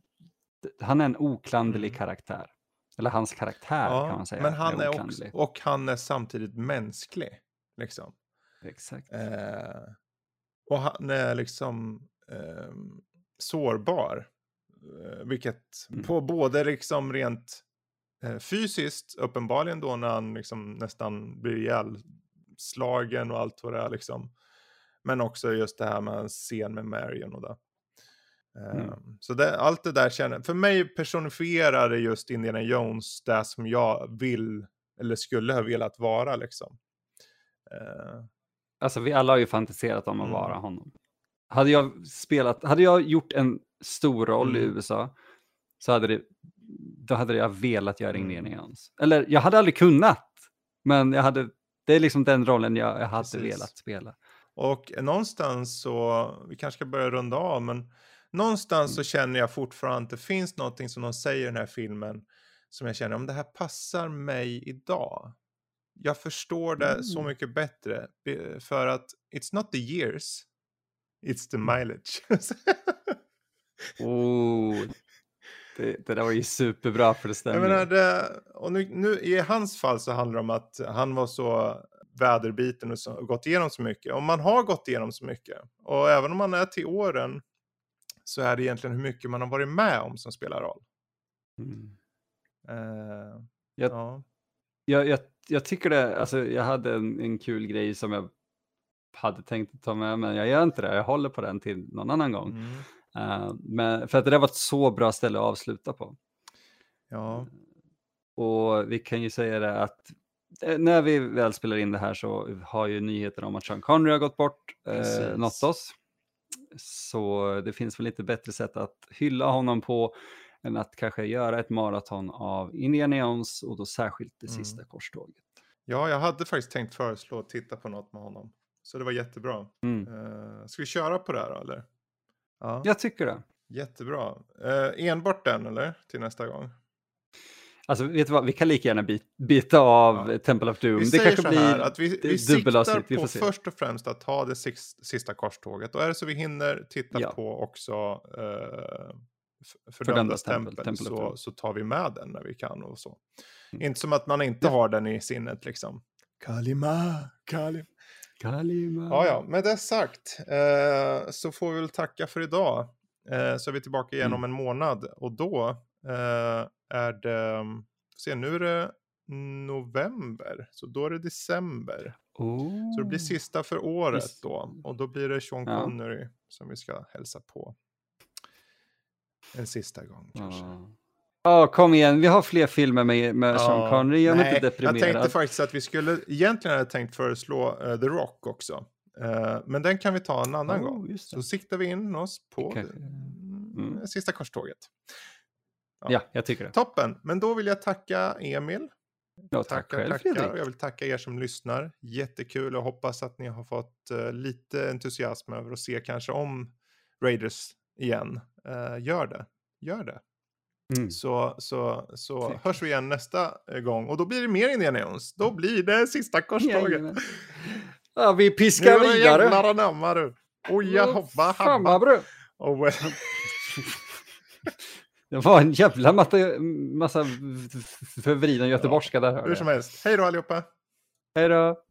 han är en oklanderlig Mm. karaktär. Eller hans karaktär kan man säga. men han är också, oklanderlig. och han är samtidigt mänsklig. Liksom. Exakt. Eh, och han är liksom eh, sårbar. Vilket Mm. på både liksom rent eh, fysiskt, uppenbarligen då när han liksom nästan blir ihjälslagen och allt vad det är liksom. Men också just det här med en scen med Marion och det. Mm. Så det, allt det där känner, för mig personifierar det just Indiana Jones det som jag vill, eller skulle ha velat vara liksom. Eh, Alltså vi alla har ju fantiserat om att Mm. vara honom. Hade jag spelat, hade jag gjort en stor roll i Mm. USA så hade det, då hade jag velat göra Mm. Indiana Jones. Eller jag hade aldrig kunnat, men jag hade, det är liksom den rollen jag, jag hade Precis. velat spela. Och någonstans så, vi kanske ska börja runda av, men någonstans så känner jag fortfarande att det finns någonting som de säger i den här filmen som jag känner, om det här passar mig idag. Jag förstår det så Mm. mycket bättre för att it's not the years, it's the Mm. mileage. Oh, det, det där var ju superbra för det Jag stämmer. menar, det, och nu, nu, i hans fall så handlar det om att han var så väderbiten och så, gått igenom så mycket. Och man har gått igenom så mycket. Och även om man är till åren så är det egentligen hur mycket man har varit med om som spelar roll. Mm. Eh, Jag- ja. Jag, jag, jag tycker det, alltså jag hade en, en kul grej som jag hade tänkt ta med, men jag gör inte det. Jag håller på den till någon annan gång. Mm. Eh, men, för att det där var ett så bra ställe att avsluta på. ja. Och vi kan ju säga det att eh, när vi väl spelar in det här så har ju nyheten om att Sean Connery har gått bort eh, nått oss. Så det finns väl lite bättre sätt att hylla honom på än att kanske göra ett maraton av Indiana Jones och då särskilt det Mm. sista korståget. ja, jag hade faktiskt tänkt föreslå att titta på något med honom. Så det var jättebra. Mm. Eh, ska vi köra på det här då, eller? Ja, Jag tycker det. jättebra. Eh, enbart den eller? Till nästa gång? Alltså vet du vad, vi kan lika gärna bit, bita av Ja. Temple of Doom. Vi det kanske blir här att vi, vi siktar vi på får se. först och främst att ha det sista korståget. Och är det så vi hinner titta Ja. på också uh, Fördömdas tempel, tempel, så, så tar vi med den när vi kan och så. Mm. Inte som att man inte har den i sinnet liksom. Kalima, Kalima. Kalima. Ja, ja, med det sagt eh, så får vi väl tacka för idag. Eh, så är vi tillbaka igen Mm. om en månad och då eh, är det, se nu är det november, så då är det december. Oh. Så det blir sista för året då. Och då blir det Sean Ja. Connery som vi ska hälsa på. En sista gång kanske. Ja. Ja, kom igen. Vi har fler filmer med, med Sean Connery. Mig nej, inte Jag deprimerad. tänkte faktiskt att vi skulle, egentligen hade jag tänkt föreslå eh, The Rock också. Eh, men den kan vi ta en annan Oh, gång. det. Så siktar vi in oss på Kanske. mm, Mm. sista korståget. Ja, jag tycker det. Toppen, men då vill jag tacka Emil. Ja, tack Tackar, själv, tackar. Och Fredrik. jag vill tacka er som lyssnar. Jättekul och hoppas att ni har fått eh, lite entusiasm över att se kanske om Raiders igen. Eh, gör det, gör det. Mm. Så, så, så hörs vi igen nästa eh, gång och då blir det mer Indiana Jones. Då blir det sista korståget. Ja, vi Nu piskar det vidare. jävlar anamma du. Oj, jag hoppa, Fan vad habba. bra. (laughs) Det var en jävla massa, massa förvriden göteborgska där. Hur som helst, hej då allihopa. Hej då.